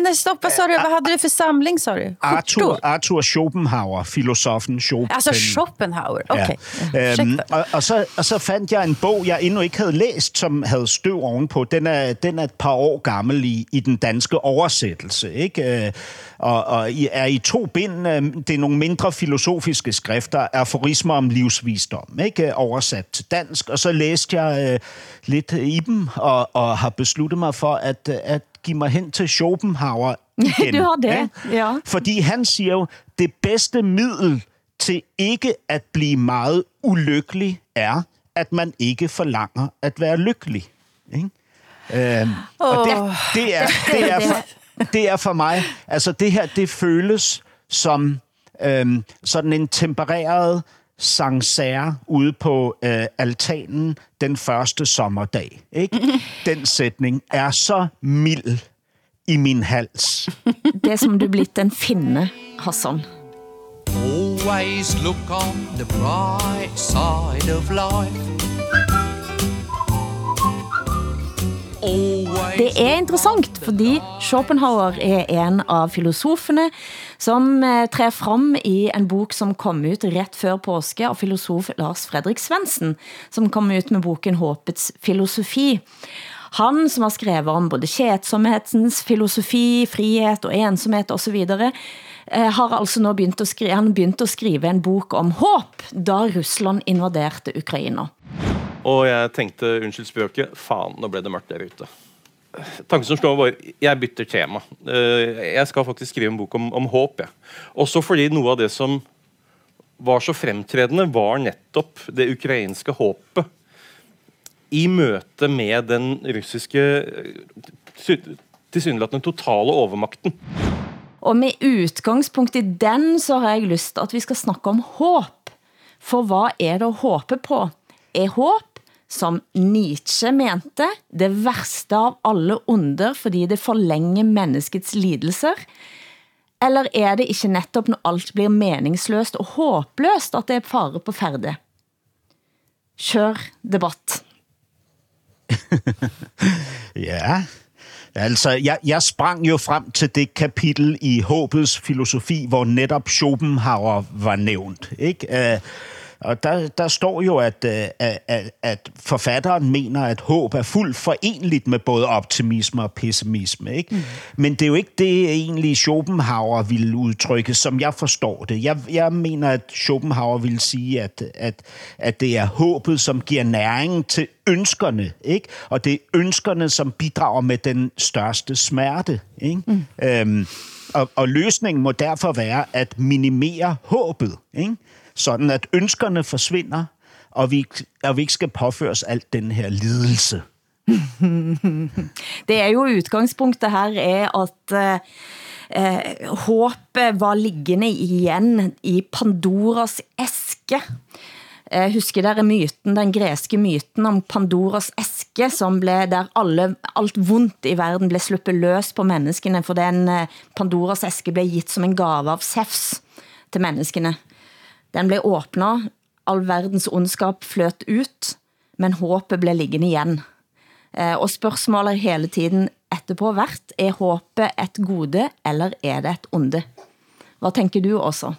Nej, stop, hvad så du? Hvad havde du for samling, sa du? Arthur, Arthur Schopenhauer, filosofen Schopenhauer. Altså Schopenhauer, okay. Ja. Øhm, og, og, så, og så fandt jeg en bog, jeg endnu ikke havde læst, som havde støv ovenpå. Den er, den er et par år gammel i, i den danske oversættelse ikke? Øh, og, og er i to bind. Øh, det er nogle mindre filosofiske skrifter, aforismer om livsvisdom, ikke? Oversat til dansk. Og så læste jeg øh, lidt i dem, og, og har besluttet mig for at, at give mig hen til Schopenhauer [laughs] igen. du har det, ja. Fordi han siger jo, det bedste middel til ikke at blive meget ulykkelig er, at man ikke forlanger at være lykkelig. Ikke? Øhm, oh. og det, det, er, det, er for, det er for mig, altså det her, det føles som øhm, sådan en tempereret sangsær ude på øh, altanen den første sommerdag. Ikke? [laughs] Den sætning er så mild i min hals. Det er som du blitt en finne, Hassan. Always look on the bright side of life. Det er interessant, fordi Schopenhauer er en av filosoferne, som eh, træder frem i en bok, som kom ut ret før påske av filosof Lars Fredrik Svendsen, som kom ut med boken Håpets filosofi. Han, som har skrevet om både kjedsomhetens filosofi, frihet og videre, eh, Eh, har altså nu begynt at skrive, han begynt at skrive en bok om håb, da Rusland invaderte Ukraina. Og jeg tænkte, undskyld spøket, fan, nu blev det mørkt der ute. Tanken som slår var, jeg bytter tema. Eh, Jeg skal faktisk skrive en bok om, om håb, Ja. Også fordi noget av det som var så fremtrædende, var netop det ukrainske håbet i møte med den russiske eh, tilsynelatende totale overmakten. Og med udgangspunkt i den, så har jeg lyst at vi skal snakke om håb. For hvad er det at håbe på? Er håb, som Nietzsche mente, det værste av alle onder, fordi det forlænger menneskets lidelser? Eller er det ikke netop, når alt blir meningsløst og håbløst, at det er fare på færde? Kør debatt. [laughs] Ja, altså jeg, jeg sprang jo frem til det kapitel i Håbets filosofi, hvor netop Schopenhauer var nævnt. Ikke? Uh, og der, der står jo, at, øh, at, at forfatteren mener, at håb er fuldt forenligt med både optimisme og pessimisme. Ikke? Mm. Men det er jo ikke det, egentlig Schopenhauer ville udtrykke, som jeg forstår det. Jeg, jeg mener, at Schopenhauer ville sige, at, at, at det er håbet, som giver næring til ønskerne. Ikke? Og det er ønskerne, som bidrager med den største smerte. Ikke? Mm. Øhm, og, og løsningen må derfor være at minimere håbet. Ikke? Sådan at ønskerne forsvinder, og vi, og vi ikke skal påføres alt den her lidelse. [laughs] Det er jo udgangspunktet her er at eh, håbet var liggende igen i Pandoras æske. Jeg husker der myten, den græske myten om Pandoras æske, som blev der alle, alt vondt i verden blev sluppet løs på menneskene, for den eh, Pandoras æske blev givet som en gave av Zeus til menneskene. Den blev åbnet, all verdens ondskab fløt ut, men håbet blev liggende igen. Eh, og spørgsmålet hele tiden etterpå vært, er håbet et gode, eller er det et onde? Hvad tænker du også?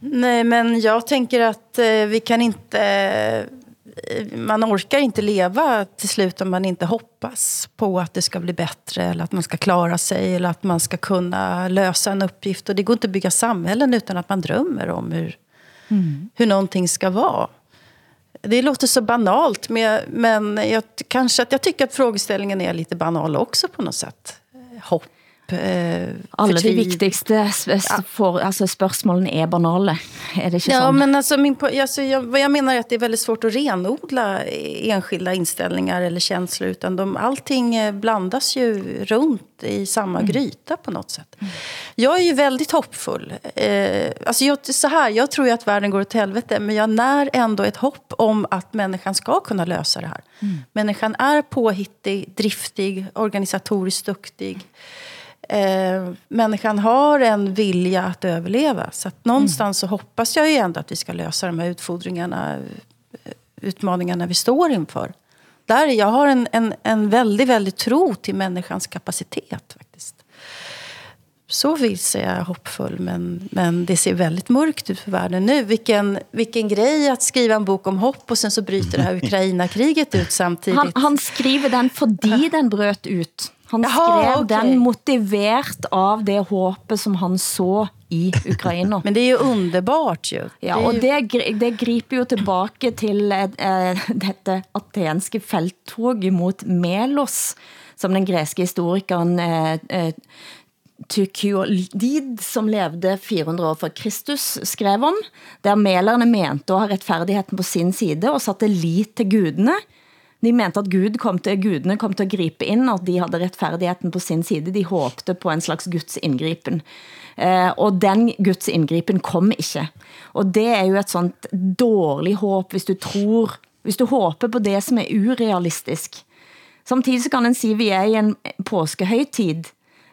Nej, men jag tänker att eh, vi kan inte... Eh, man orkar inte leva till slut om man inte hoppas på att det ska bli bättre eller att man ska klara sig eller att man ska kunna lösa en uppgift. Och det går inte att bygga samhällen utan att man drömmer om hur, mm. hur någonting ska vara. Det låter så banalt, men, men jag, kanske att jag tycker att frågeställningen är lite banal också på något sätt. Hopp eh, Alle de vigtigste for, altså spørgsmålene er banale. Er det ikke ja, sånn? men alltså, min, alltså, jag, vad jag menar är att det är väldigt svårt att renodla enskilda inställningar eller känslor. Utan de, allting eh, blandas ju runt i samma mm. gryta på något sätt. Mm. Jag är ju väldigt hoppfull. Eh, alltså jag, så här, jag tror ju att världen går åt helvete. Men jag när ändå ett hopp om att människan ska kunna lösa det här. Mm. Människan är påhittig, driftig, organisatoriskt duktig eh, människan har en vilja att överleva. Så att någonstans mm. så hoppas jag ju ändå att vi ska lösa de här utfordringarna, eh, utmaningarna vi står inför. Där jag har en, en, en väldigt, väldigt tro till människans kapacitet faktiskt. Så vill jag är hoppfull, men, men det ser väldigt mörkt ut för världen nu. Vilken, vilken grej att skriva en bok om hopp och sen så bryter det här [laughs] Ukraina-kriget ut samtidigt. Han, han skriver den fordi den brøt ut. Han skrev okay. den motivert av det håpet som han så i Ukraina. [laughs] Men det är ju underbart ju. Ja, och det, det griper ju tillbaka till eh, [laughs] dette atenske felttog mot Melos, som den greske historikeren eh, eh, Tykyolid, som levde 400 år for Kristus, skrev om, der melerne mente at ha retfærdigheden på sin side og satte lit til gudene, de mente at Gud kom til, gudene kom til at gripe ind, og at de havde retfærdigheden på sin side. De håbte på en slags Guds indgripen. Eh, og den Guds indgripen kom ikke. Og det er jo et sånt dårligt håb, hvis du tror, hvis du håber på det, som er urealistisk. Samtidig så kan en sige, vi er i en påskehøjtid,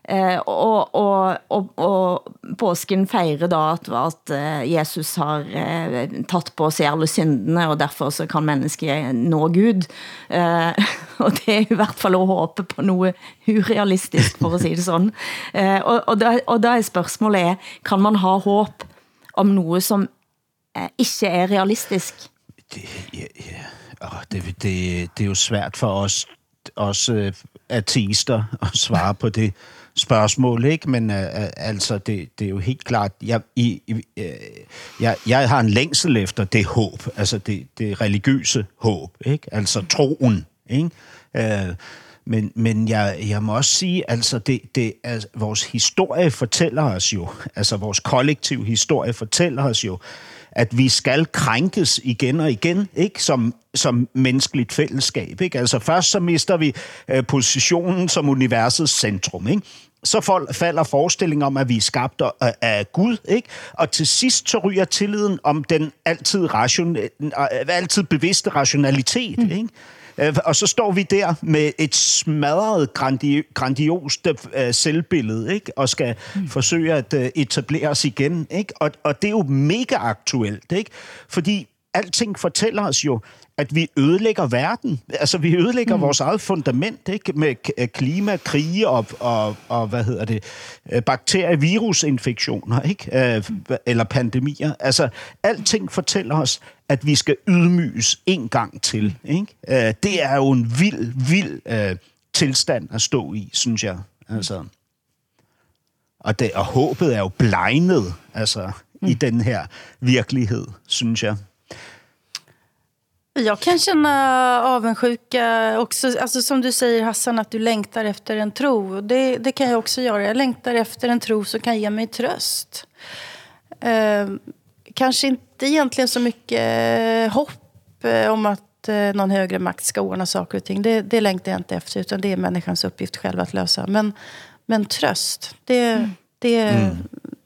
Eh, og, og, og, og påsken fejrer da at, at eh, Jesus har eh, taget på sig alle syndene, og derfor så kan mennesket nå Gud. Eh, [laughs] og det er i hvert fall at håbe på noget urealistisk, for at sige det sådan. Eh, og, og, da, og da er spørgsmålet er, kan man ha håb om noget, som eh, ikke er realistisk? Det, ja, ja. Oh, det, det, det er jo svært for os, os uh, ateister at svare på det spørgsmål, ikke? Men øh, øh, altså, det, det er jo helt klart, jeg, i, øh, jeg, jeg har en længsel efter det håb, altså det, det religiøse håb, ikke? Altså troen, ikke? Øh, men, men jeg, jeg må også sige, altså det, det, altså, vores historie fortæller os jo, altså vores kollektiv historie fortæller os jo, at vi skal krænkes igen og igen, ikke som, som menneskeligt fællesskab. Ikke? Altså først så mister vi øh, positionen som universets centrum. Ikke? Så falder forestilling om, at vi er skabt af, af Gud, ikke? Og til sidst så ryger tilliden om den altid, ration, øh, altid bevidste rationalitet, mm. ikke? Øh, og så står vi der med et smadret, grandi- grandiost uh, selvbillede, ikke? og skal mm. forsøge at uh, etablere os igen. Ikke? Og, og det er jo mega aktuelt, ikke? fordi alting fortæller os jo, at vi ødelægger verden. Altså, vi ødelægger mm. vores eget fundament, ikke? Med klima, krige og, og, og hvad hedder det, bakterie- virusinfektioner, ikke? Eller pandemier. Altså, alting fortæller os, at vi skal ydmyges en gang til, ikke? Det er jo en vild, vild uh, tilstand at stå i, synes jeg. Altså. Og, det, og håbet er jo blegnet, altså, mm. i den her virkelighed, synes jeg. Jag kan känna avundsjuka också. Alltså som du säger Hassan, att du längtar efter en tro. Det, det kan jag också göra. Jag längtar efter en tro som kan ge mig tröst. Eh, kanske inte egentligen så mycket hopp eh, om att eh, någon högre makt ska ordna saker och ting. Det, det längtar jag inte efter, utan det är människans uppgift själv att lösa. Men, men tröst, det, mm. det, mm.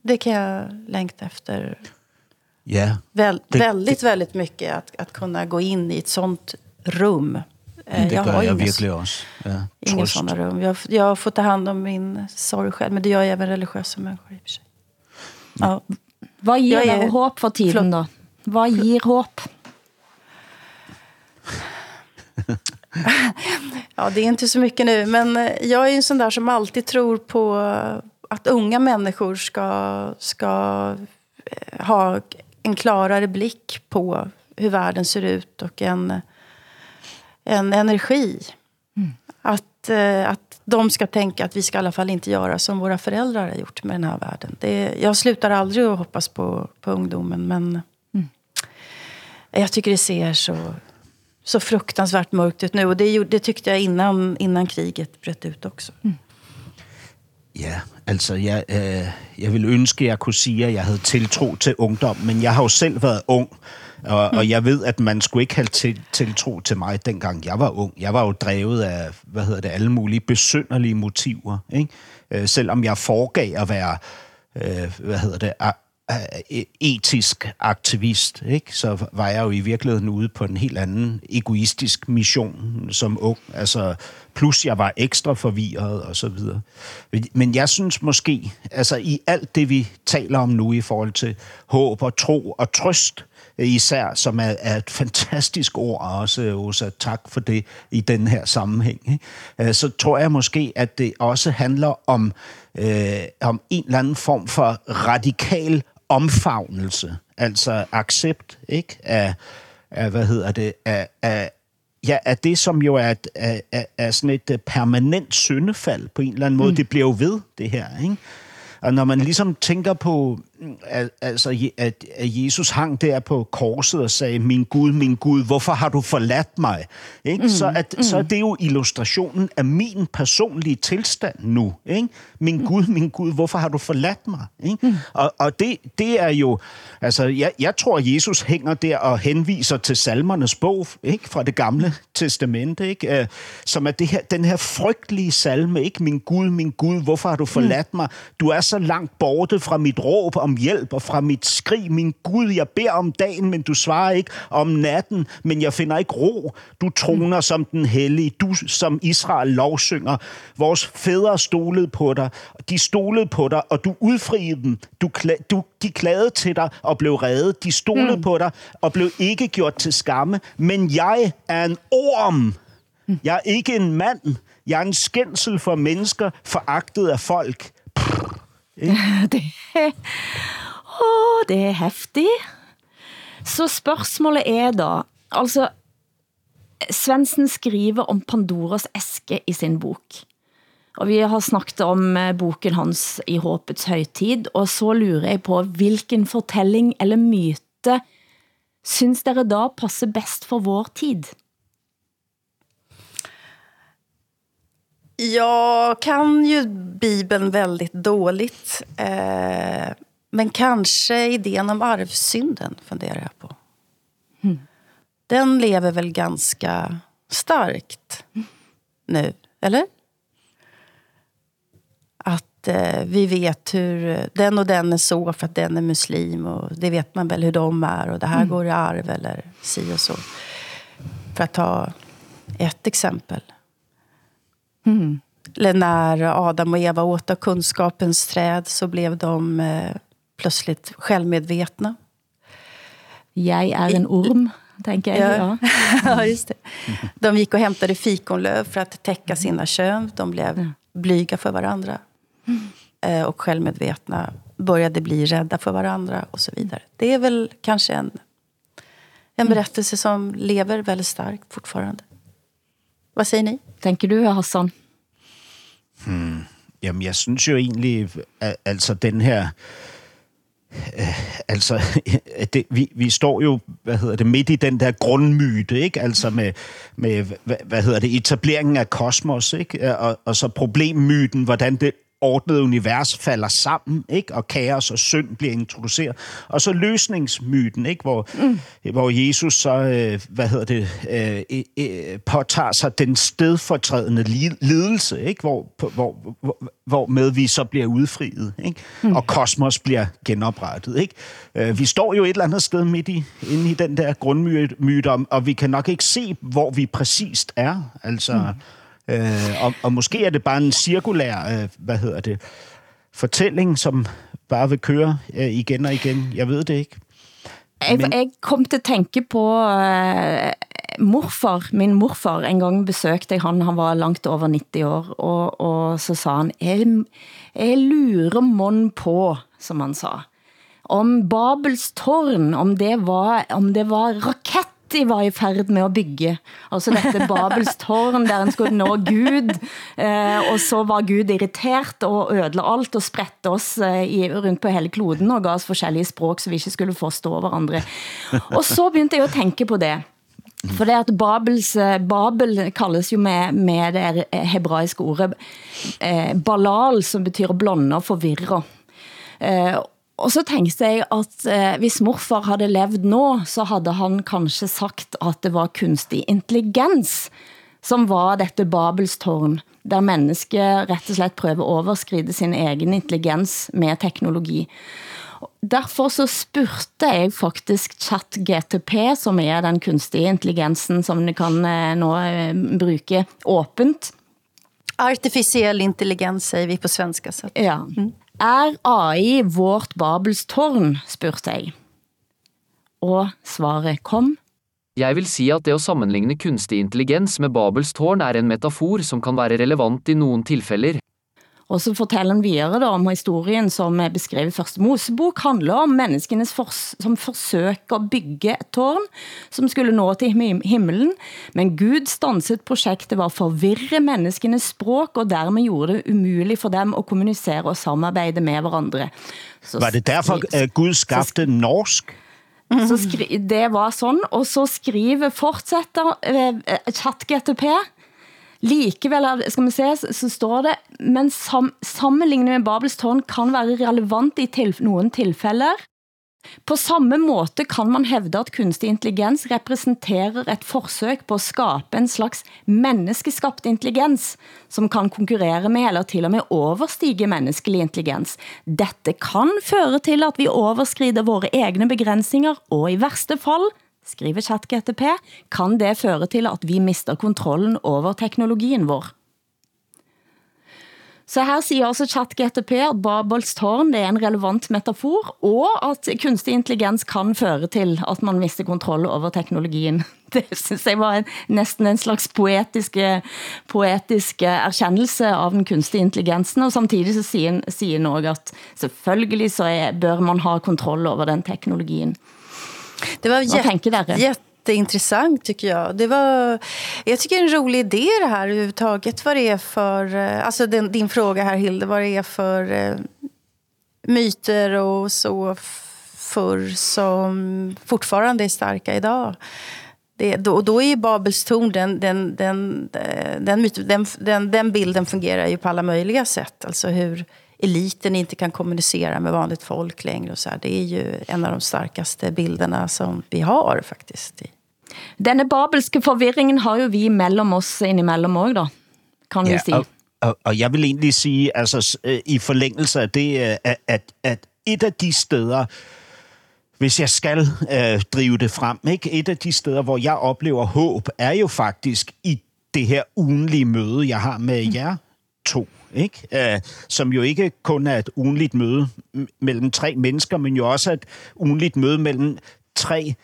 det kan jag längta efter. Ja. Väl, det, väldigt, väldigt mycket att, att kunna gå in i ett sånt rum. Eh, det jag gör har jag verkligen också. Ja, inga sådana rum. Jag, jag får ta hand om min sorg själv, men det gör jag även religiösa människor i och för sig. Ja. Vad ger är, hopp för tiden då? Vad ger hopp? [laughs] ja, det är inte så mycket nu, men jag är en sån där som alltid tror på att unga människor ska, ska ha en klarare blick på hur världen ser ut och en, en energi. Mm. Att, eh, att de ska tänka att vi ska i alla fall inte göra som våra föräldrar har gjort med den här världen. Det, jag slutar aldrig att hoppas på, på ungdomen, men mm. jag tycker det ser så, så fruktansvärt mörkt ut nu. Och det, det tyckte jag innan, innan kriget bröt ut också. Mm. Ja, altså jeg, øh, jeg vil ønske, at jeg kunne sige, at jeg havde tiltro til ungdom, men jeg har jo selv været ung, og, og jeg ved, at man skulle ikke have til, tiltro til mig, dengang jeg var ung. Jeg var jo drevet af, hvad hedder det, alle mulige besynderlige motiver, ikke? Øh, selvom jeg foregav at være, øh, hvad hedder det, Øh, øh, etisk aktivist, ikke? så var jeg jo i virkeligheden ude på en helt anden egoistisk mission som ung. Altså, plus jeg var ekstra forvirret og så videre. Men jeg synes måske, altså i alt det, vi taler om nu i forhold til håb og tro og trøst, især, som er, er et fantastisk ord også, Osa, tak for det i den her sammenhæng, ikke? Øh, så tror jeg måske, at det også handler om, øh, om en eller anden form for radikal omfavnelse, altså accept, ikke? Af, af hvad hedder det, af, af, ja, af det, som jo er, et, af, af, af sådan et øh, permanent syndefald på en eller anden måde. Mm. Det bliver jo ved, det her, ikke? Og når man ligesom tænker på, at, altså, at, at Jesus hang der på korset og sagde, min Gud, min Gud, hvorfor har du forladt mig? Ikke? Mm, så, at, mm. så er det jo illustrationen af min personlige tilstand nu. Ikke? Min mm. Gud, min Gud, hvorfor har du forladt mig? Ikke? Mm. Og, og det, det er jo, altså, jeg, jeg tror, Jesus hænger der og henviser til salmernes bog, ikke? fra det gamle testamente, ikke? Uh, som er det her, den her frygtelige salme, ikke? Min Gud, min Gud, hvorfor har du forladt mm. mig? Du er så langt borte fra mit råb om hjælp og fra mit skrig. Min Gud, jeg beder om dagen, men du svarer ikke om natten, men jeg finder ikke ro. Du troner som den hellige, du som Israel lovsynger. Vores fædre stolede på dig, de stolede på dig, og du udfriede dem. Du, kla- du, de klagede til dig og blev reddet. De stolede mm. på dig og blev ikke gjort til skamme. Men jeg er en orm. Jeg er ikke en mand. Jeg er en skændsel for mennesker, foragtet af folk. [laughs] det, åh, det er heftig. Så spørgsmålet er da, altså, Svensen skriver om Pandoras æske i sin bok. Og vi har snakket om eh, boken hans i Håpets højtid, og så lurer jeg på, hvilken fortælling eller myte synes dere da passer bedst for vår tid? Jag kan ju Bibeln väldigt dåligt. Eh, men kanske idén om arvsynden funderar jag på. Mm. Den lever väl ganska starkt nu, eller? Att eh, vi vet hur den och den är så för att den är muslim. Och det vet man väl hur de är. Och det här Mm. går i arv eller si och så. För att ta ett exempel. Mm. Eller när Adam och Eva åt av kunskapens träd så blev de eh, plötsligt självmedvetna. Jag är en orm, tänker jag. Ja. ja, [laughs] just det. De gick och hämtade fikonlöv för att täcka sina kön. De blev blyga för varandra. Eh, och självmedvetna började bli rädda för varandra och så vidare. Det är väl kanske en, en berättelse som lever väldigt starkt fortfarande. Hvad siger ni? Tænker du, Hassan? Hmm. Jamen, jeg synes jo egentlig, at, altså den her... Øh, altså, [laughs] det, vi, vi står jo, hvad hedder det, midt i den der grundmyte, ikke? Altså med, med hvad, hvad hedder det, etableringen af kosmos, ikke? Og, og så problemmyten, hvordan det ordnede univers falder sammen, ikke? og kaos og synd bliver introduceret. Og så løsningsmyten, ikke? Hvor, mm. hvor Jesus så, øh, hvad hedder det, øh, øh, påtager sig den stedfortrædende lidelse, ikke? Hvor, hvor, hvor, hvor med vi så bliver udfriet, ikke? Mm. og kosmos bliver genoprettet. Ikke? Øh, vi står jo et eller andet sted midt i, inde i den der grundmyte, og vi kan nok ikke se, hvor vi præcist er. Altså... Mm. Øh, og, og måske er det bare en cirkulær, øh, hvad hedder det, fortælling, som bare vil køre øh, igen og igen. Jeg ved det ikke. Jeg, jeg kom til at tænke på uh, morfar, min morfar, en gang besøgte jeg han, han var langt over 90 år, og, og så sa han, jeg, jeg lurer mon på, som han sa, om Babels tårn, om det var, om det var rakett de var i færd med at bygge. Altså dette Babels tårn, der en skulle nå Gud, eh, og så var Gud irriteret og ødela alt og spredte oss eh, i, rundt på hele kloden og gav oss forskellige språk, så vi ikke skulle forstå hverandre. Og så begyndte jeg at tænke på det. For det at Babels, eh, Babel kaldes jo med, med det eh, hebraiske ordet eh, balal, som betyder blonde og forvirre. Eh, og så tænkte jeg at eh, hvis morfar havde levd nå, så havde han kanskje sagt at det var kunstig intelligens, som var dette Babelstårn, der mennesket rett og slett prøver at overskride sin egen intelligens med teknologi. Derfor så spurgte jeg faktisk ChatGTP, som er den kunstige intelligensen, som du kan eh, nå eh, bruge åbent. Artificiell intelligens säger vi på svenska. Så. Ja. Mm. Er AI vårt Babels tårn, spurgte jeg. Og svaret kom. Jeg vil si at det å sammenligne kunstig intelligens med Babels tårn er en metafor som kan være relevant i nogle tilfælder. Og så fortæller han videre da, om historien, som er beskrevet i første Mosebok, handler om menneskenes fors som forsøker at bygge et tårn, som skulle nå til him himmelen, men Gud stanset projektet var forvirre menneskenes språk, og dermed gjorde det umuligt for dem at kommunicere og samarbejde med hverandre. Så var det derfor, at Gud skabte norsk? Så skri det var sådan, og så skriver, fortsætter eh, ChatGTP, Likevel, skal man se, så står det, men sam, sammenlignet med Babels tårn kan være relevant i til, nogle tilfælder. På samme måte kan man hævde, at kunstig intelligens repræsenterer et forsøg på at skabe en slags menneskeskabt intelligens, som kan konkurrere med eller til og med overstige menneskelig intelligens. Dette kan føre til, at vi overskrider våre egne begrænsninger, og i værste fall, skriver ChatGTP, kan det føre til, at vi mister kontrollen over teknologien vår. Så her siger også ChatGTP at Babels tårn det er en relevant metafor, og at kunstig intelligens kan føre til, at man mister kontroll over teknologien. [laughs] Det synes jeg var en, næsten en slags poetiske, poetiske erkendelse av den kunstige intelligensen, og samtidig så siger, siger han også at selvfølgelig så er, bør man ha kontroll over den teknologien. Det var jätteintressant tycker jag. Det var, jag tycker det är en rolig idé det här överhuvudtaget. Vad det är för, eh, alltså den, din fråga här Hilde, vad det är för eh, myter och så förr som fortfarande är starka idag. Det, då, då är ju Babels torn, den, den, den, den, myt, den, den, den bilden fungerar ju på alla möjliga sätt. Alltså hur eliten inte kan kommunicera med vanligt folk längre. Och så här. Det är ju en av de starkaste bilderna som vi har faktiskt. Denne babelske forvirringen har jo vi mellem oss indimellem også, da, kan vi sige. Og, og, og jeg vil egentlig sige, altså øh, i forlængelse af det, øh, at, at, at et af de steder, hvis jeg skal øh, drive det frem, ikke? et af de steder, hvor jeg oplever håb, er jo faktisk i det her ugenlige møde, jeg har med jer to. Ikke? Uh, som jo ikke kun er et ugenligt møde mellem tre mennesker, men jo også et ugenligt møde mellem tre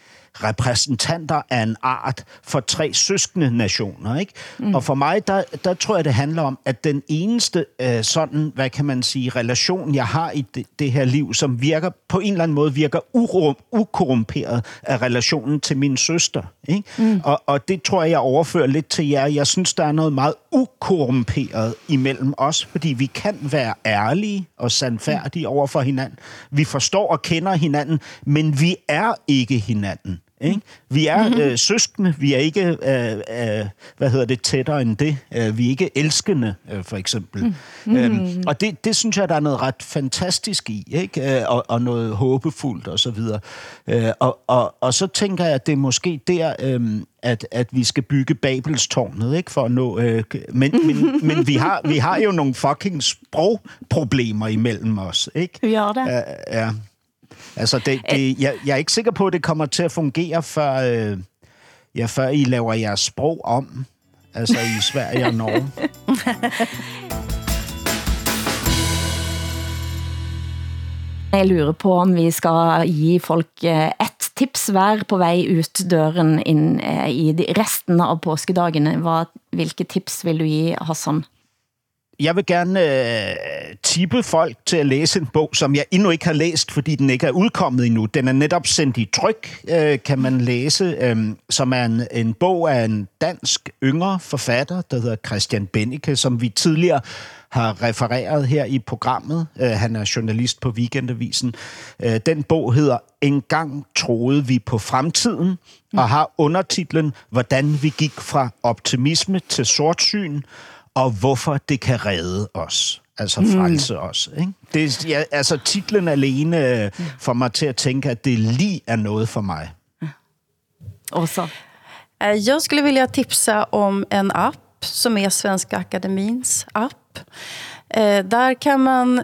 repræsentanter af en art for tre søskende nationer. Ikke? Mm. Og for mig, der, der tror jeg, det handler om, at den eneste øh, sådan, hvad kan man sige, relation, jeg har i det, det her liv, som virker på en eller anden måde virker urum, ukorrumperet af relationen til min søster. Ikke? Mm. Og, og det tror jeg, jeg overfører lidt til jer. Jeg synes, der er noget meget ukorrumperet imellem os, fordi vi kan være ærlige og sandfærdige mm. over for hinanden. Vi forstår og kender hinanden, men vi er ikke hinanden. Ikke? Vi er mm-hmm. øh, søskende, vi er ikke, øh, øh, hvad hedder det, tættere end det. Øh, vi er ikke elskende, øh, for eksempel. Mm-hmm. Øhm, og det, det synes jeg, der er noget ret fantastisk i, ikke? Øh, og, og noget håbefuldt og så videre. Øh, og, og, og så tænker jeg, at det er måske der, øh, at, at vi skal bygge Babelstårnet, ikke? For at nå... Øh, men, men, men vi, har, vi har jo nogle fucking sprogproblemer imellem os, ikke? Vi gør det. Ja, ja. Altså, det, det, jeg, jeg er ikke sikker på, at det kommer til at fungere, før, øh, ja, før I laver jeres sprog om. Altså i Sverige og Norge. [laughs] Jeg lurer på, om vi skal give folk eh, et tips hver på vej ut døren ind eh, i resten av påskedagene. Hvad, hvilke tips vil du give, Hassan? Jeg vil gerne øh, tippe folk til at læse en bog, som jeg endnu ikke har læst, fordi den ikke er udkommet endnu. Den er netop sendt i tryk, øh, kan man læse, øh, som er en, en bog af en dansk yngre forfatter, der hedder Christian Bennike, som vi tidligere har refereret her i programmet. Øh, han er journalist på Weekendavisen. Øh, den bog hedder En gang troede vi på fremtiden, mm. og har undertitlen Hvordan vi gik fra optimisme til sortsyn, og hvorfor det kan redde os. Altså frelse mm. os. Ikke? Det, ja, altså titlen alene øh, får mig til at tænke, at det lige er noget for mig. Och så? Jag skulle vilja tipsa om en app som är Svenska Akademins app. Eh, där kan man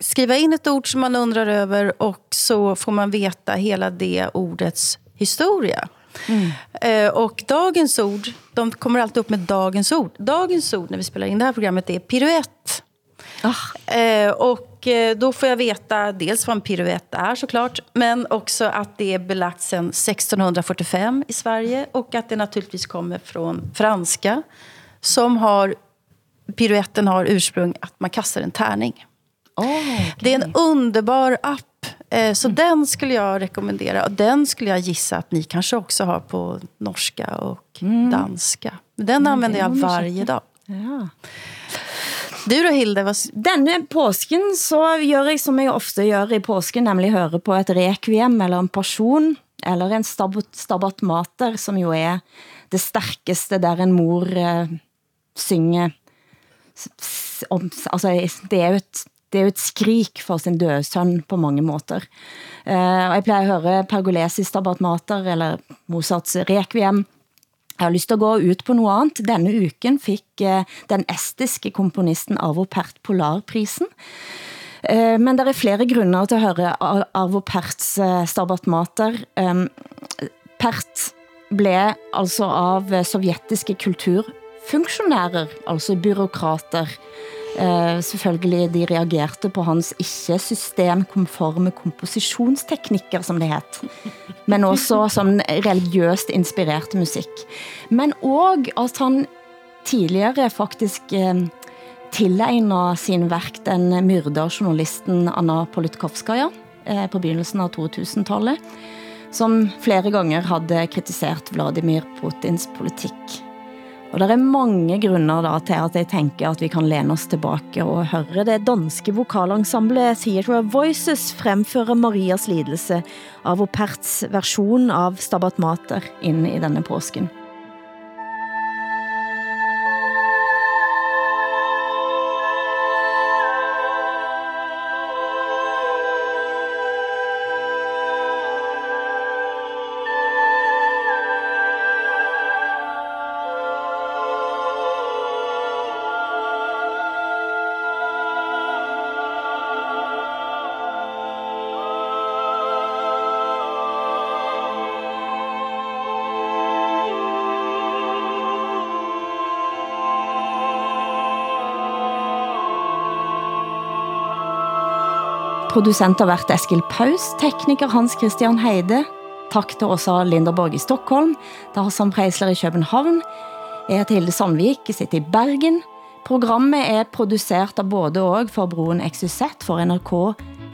skriva in ett ord som man undrar över och så får man veta hela det ordets historia. Mm. Eh, och dagens ord, de kommer alltid upp med dagens ord. Dagens ord när vi spelar in det här programmet är piruett. Oh. Eh, och eh, då får jag veta dels vad en piruett är såklart, men också att det är belagt sedan 1645 i Sverige och att det naturligtvis kommer från franska som har piruetten har ursprung att man kastar en tärning. Oh, okay. Det är en underbar app så mm. den skulle jag rekommendera. Och den skulle jag gissa att ni kanske också har på norska och mm. danska. Den mm, använder jag varje dag. Ja. Du då Hilde? Vad... Denne påsken så gør jeg som jeg ofte gør i påsken, nemlig høre på et requiem eller en passion, eller en stabat, stabat mater, som jo er det stærkeste, der en mor uh, synger. Om, altså, det er jo et det er jo et skrik for sin døde søn på mange måter. Uh, og jeg plejer at høre Pergolesis Stabat Mater, eller Mozarts Requiem, jeg har lyst til at gå ut på noget andet. Denne uken fik uh, eh, den estiske komponisten Arvo Pärt Polarprisen. Uh, men der er flere grunder til at høre Arvo Pärts uh, Stabat Mater. Um, Pärt blev altså av sovjetiske kulturfunktionærer, altså byråkrater, Uh, selvfølgelig de reagerte på hans ikke systemkonforme kompositionsteknikker, som det het, men også som religiøst inspireret musik. Men også at han tidligere faktisk uh, sin værk den myrda journalisten Anna Politkovskaya uh, eh, på begyndelsen av 2000-tallet, som flere gange havde kritiseret Vladimir Putins politik. Og der er mange grunder da til at jeg tænker at vi kan læne oss tilbage og høre det danske vokalensemble Theatre of Voices fremføre Marias lidelse av Operts version av Stabat Mater ind i denne påsken. Produsent har været Eskil Paus, tekniker Hans Christian Heide. Tak til Åsa Linderborg i Stockholm, der har som Preisler i København. Jeg heter Hilde Sandvik, sitter i Bergen. Programmet er produceret av både og for Broen XYZ for NRK,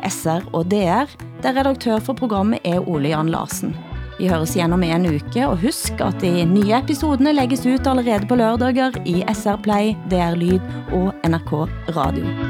SR og DR, der redaktør for programmet er Ole Jan Larsen. Vi høres gjennom om en uke, og husk at de nye episodene lægges ut allerede på lørdager i SR Play, DR Lyd og NRK Radio.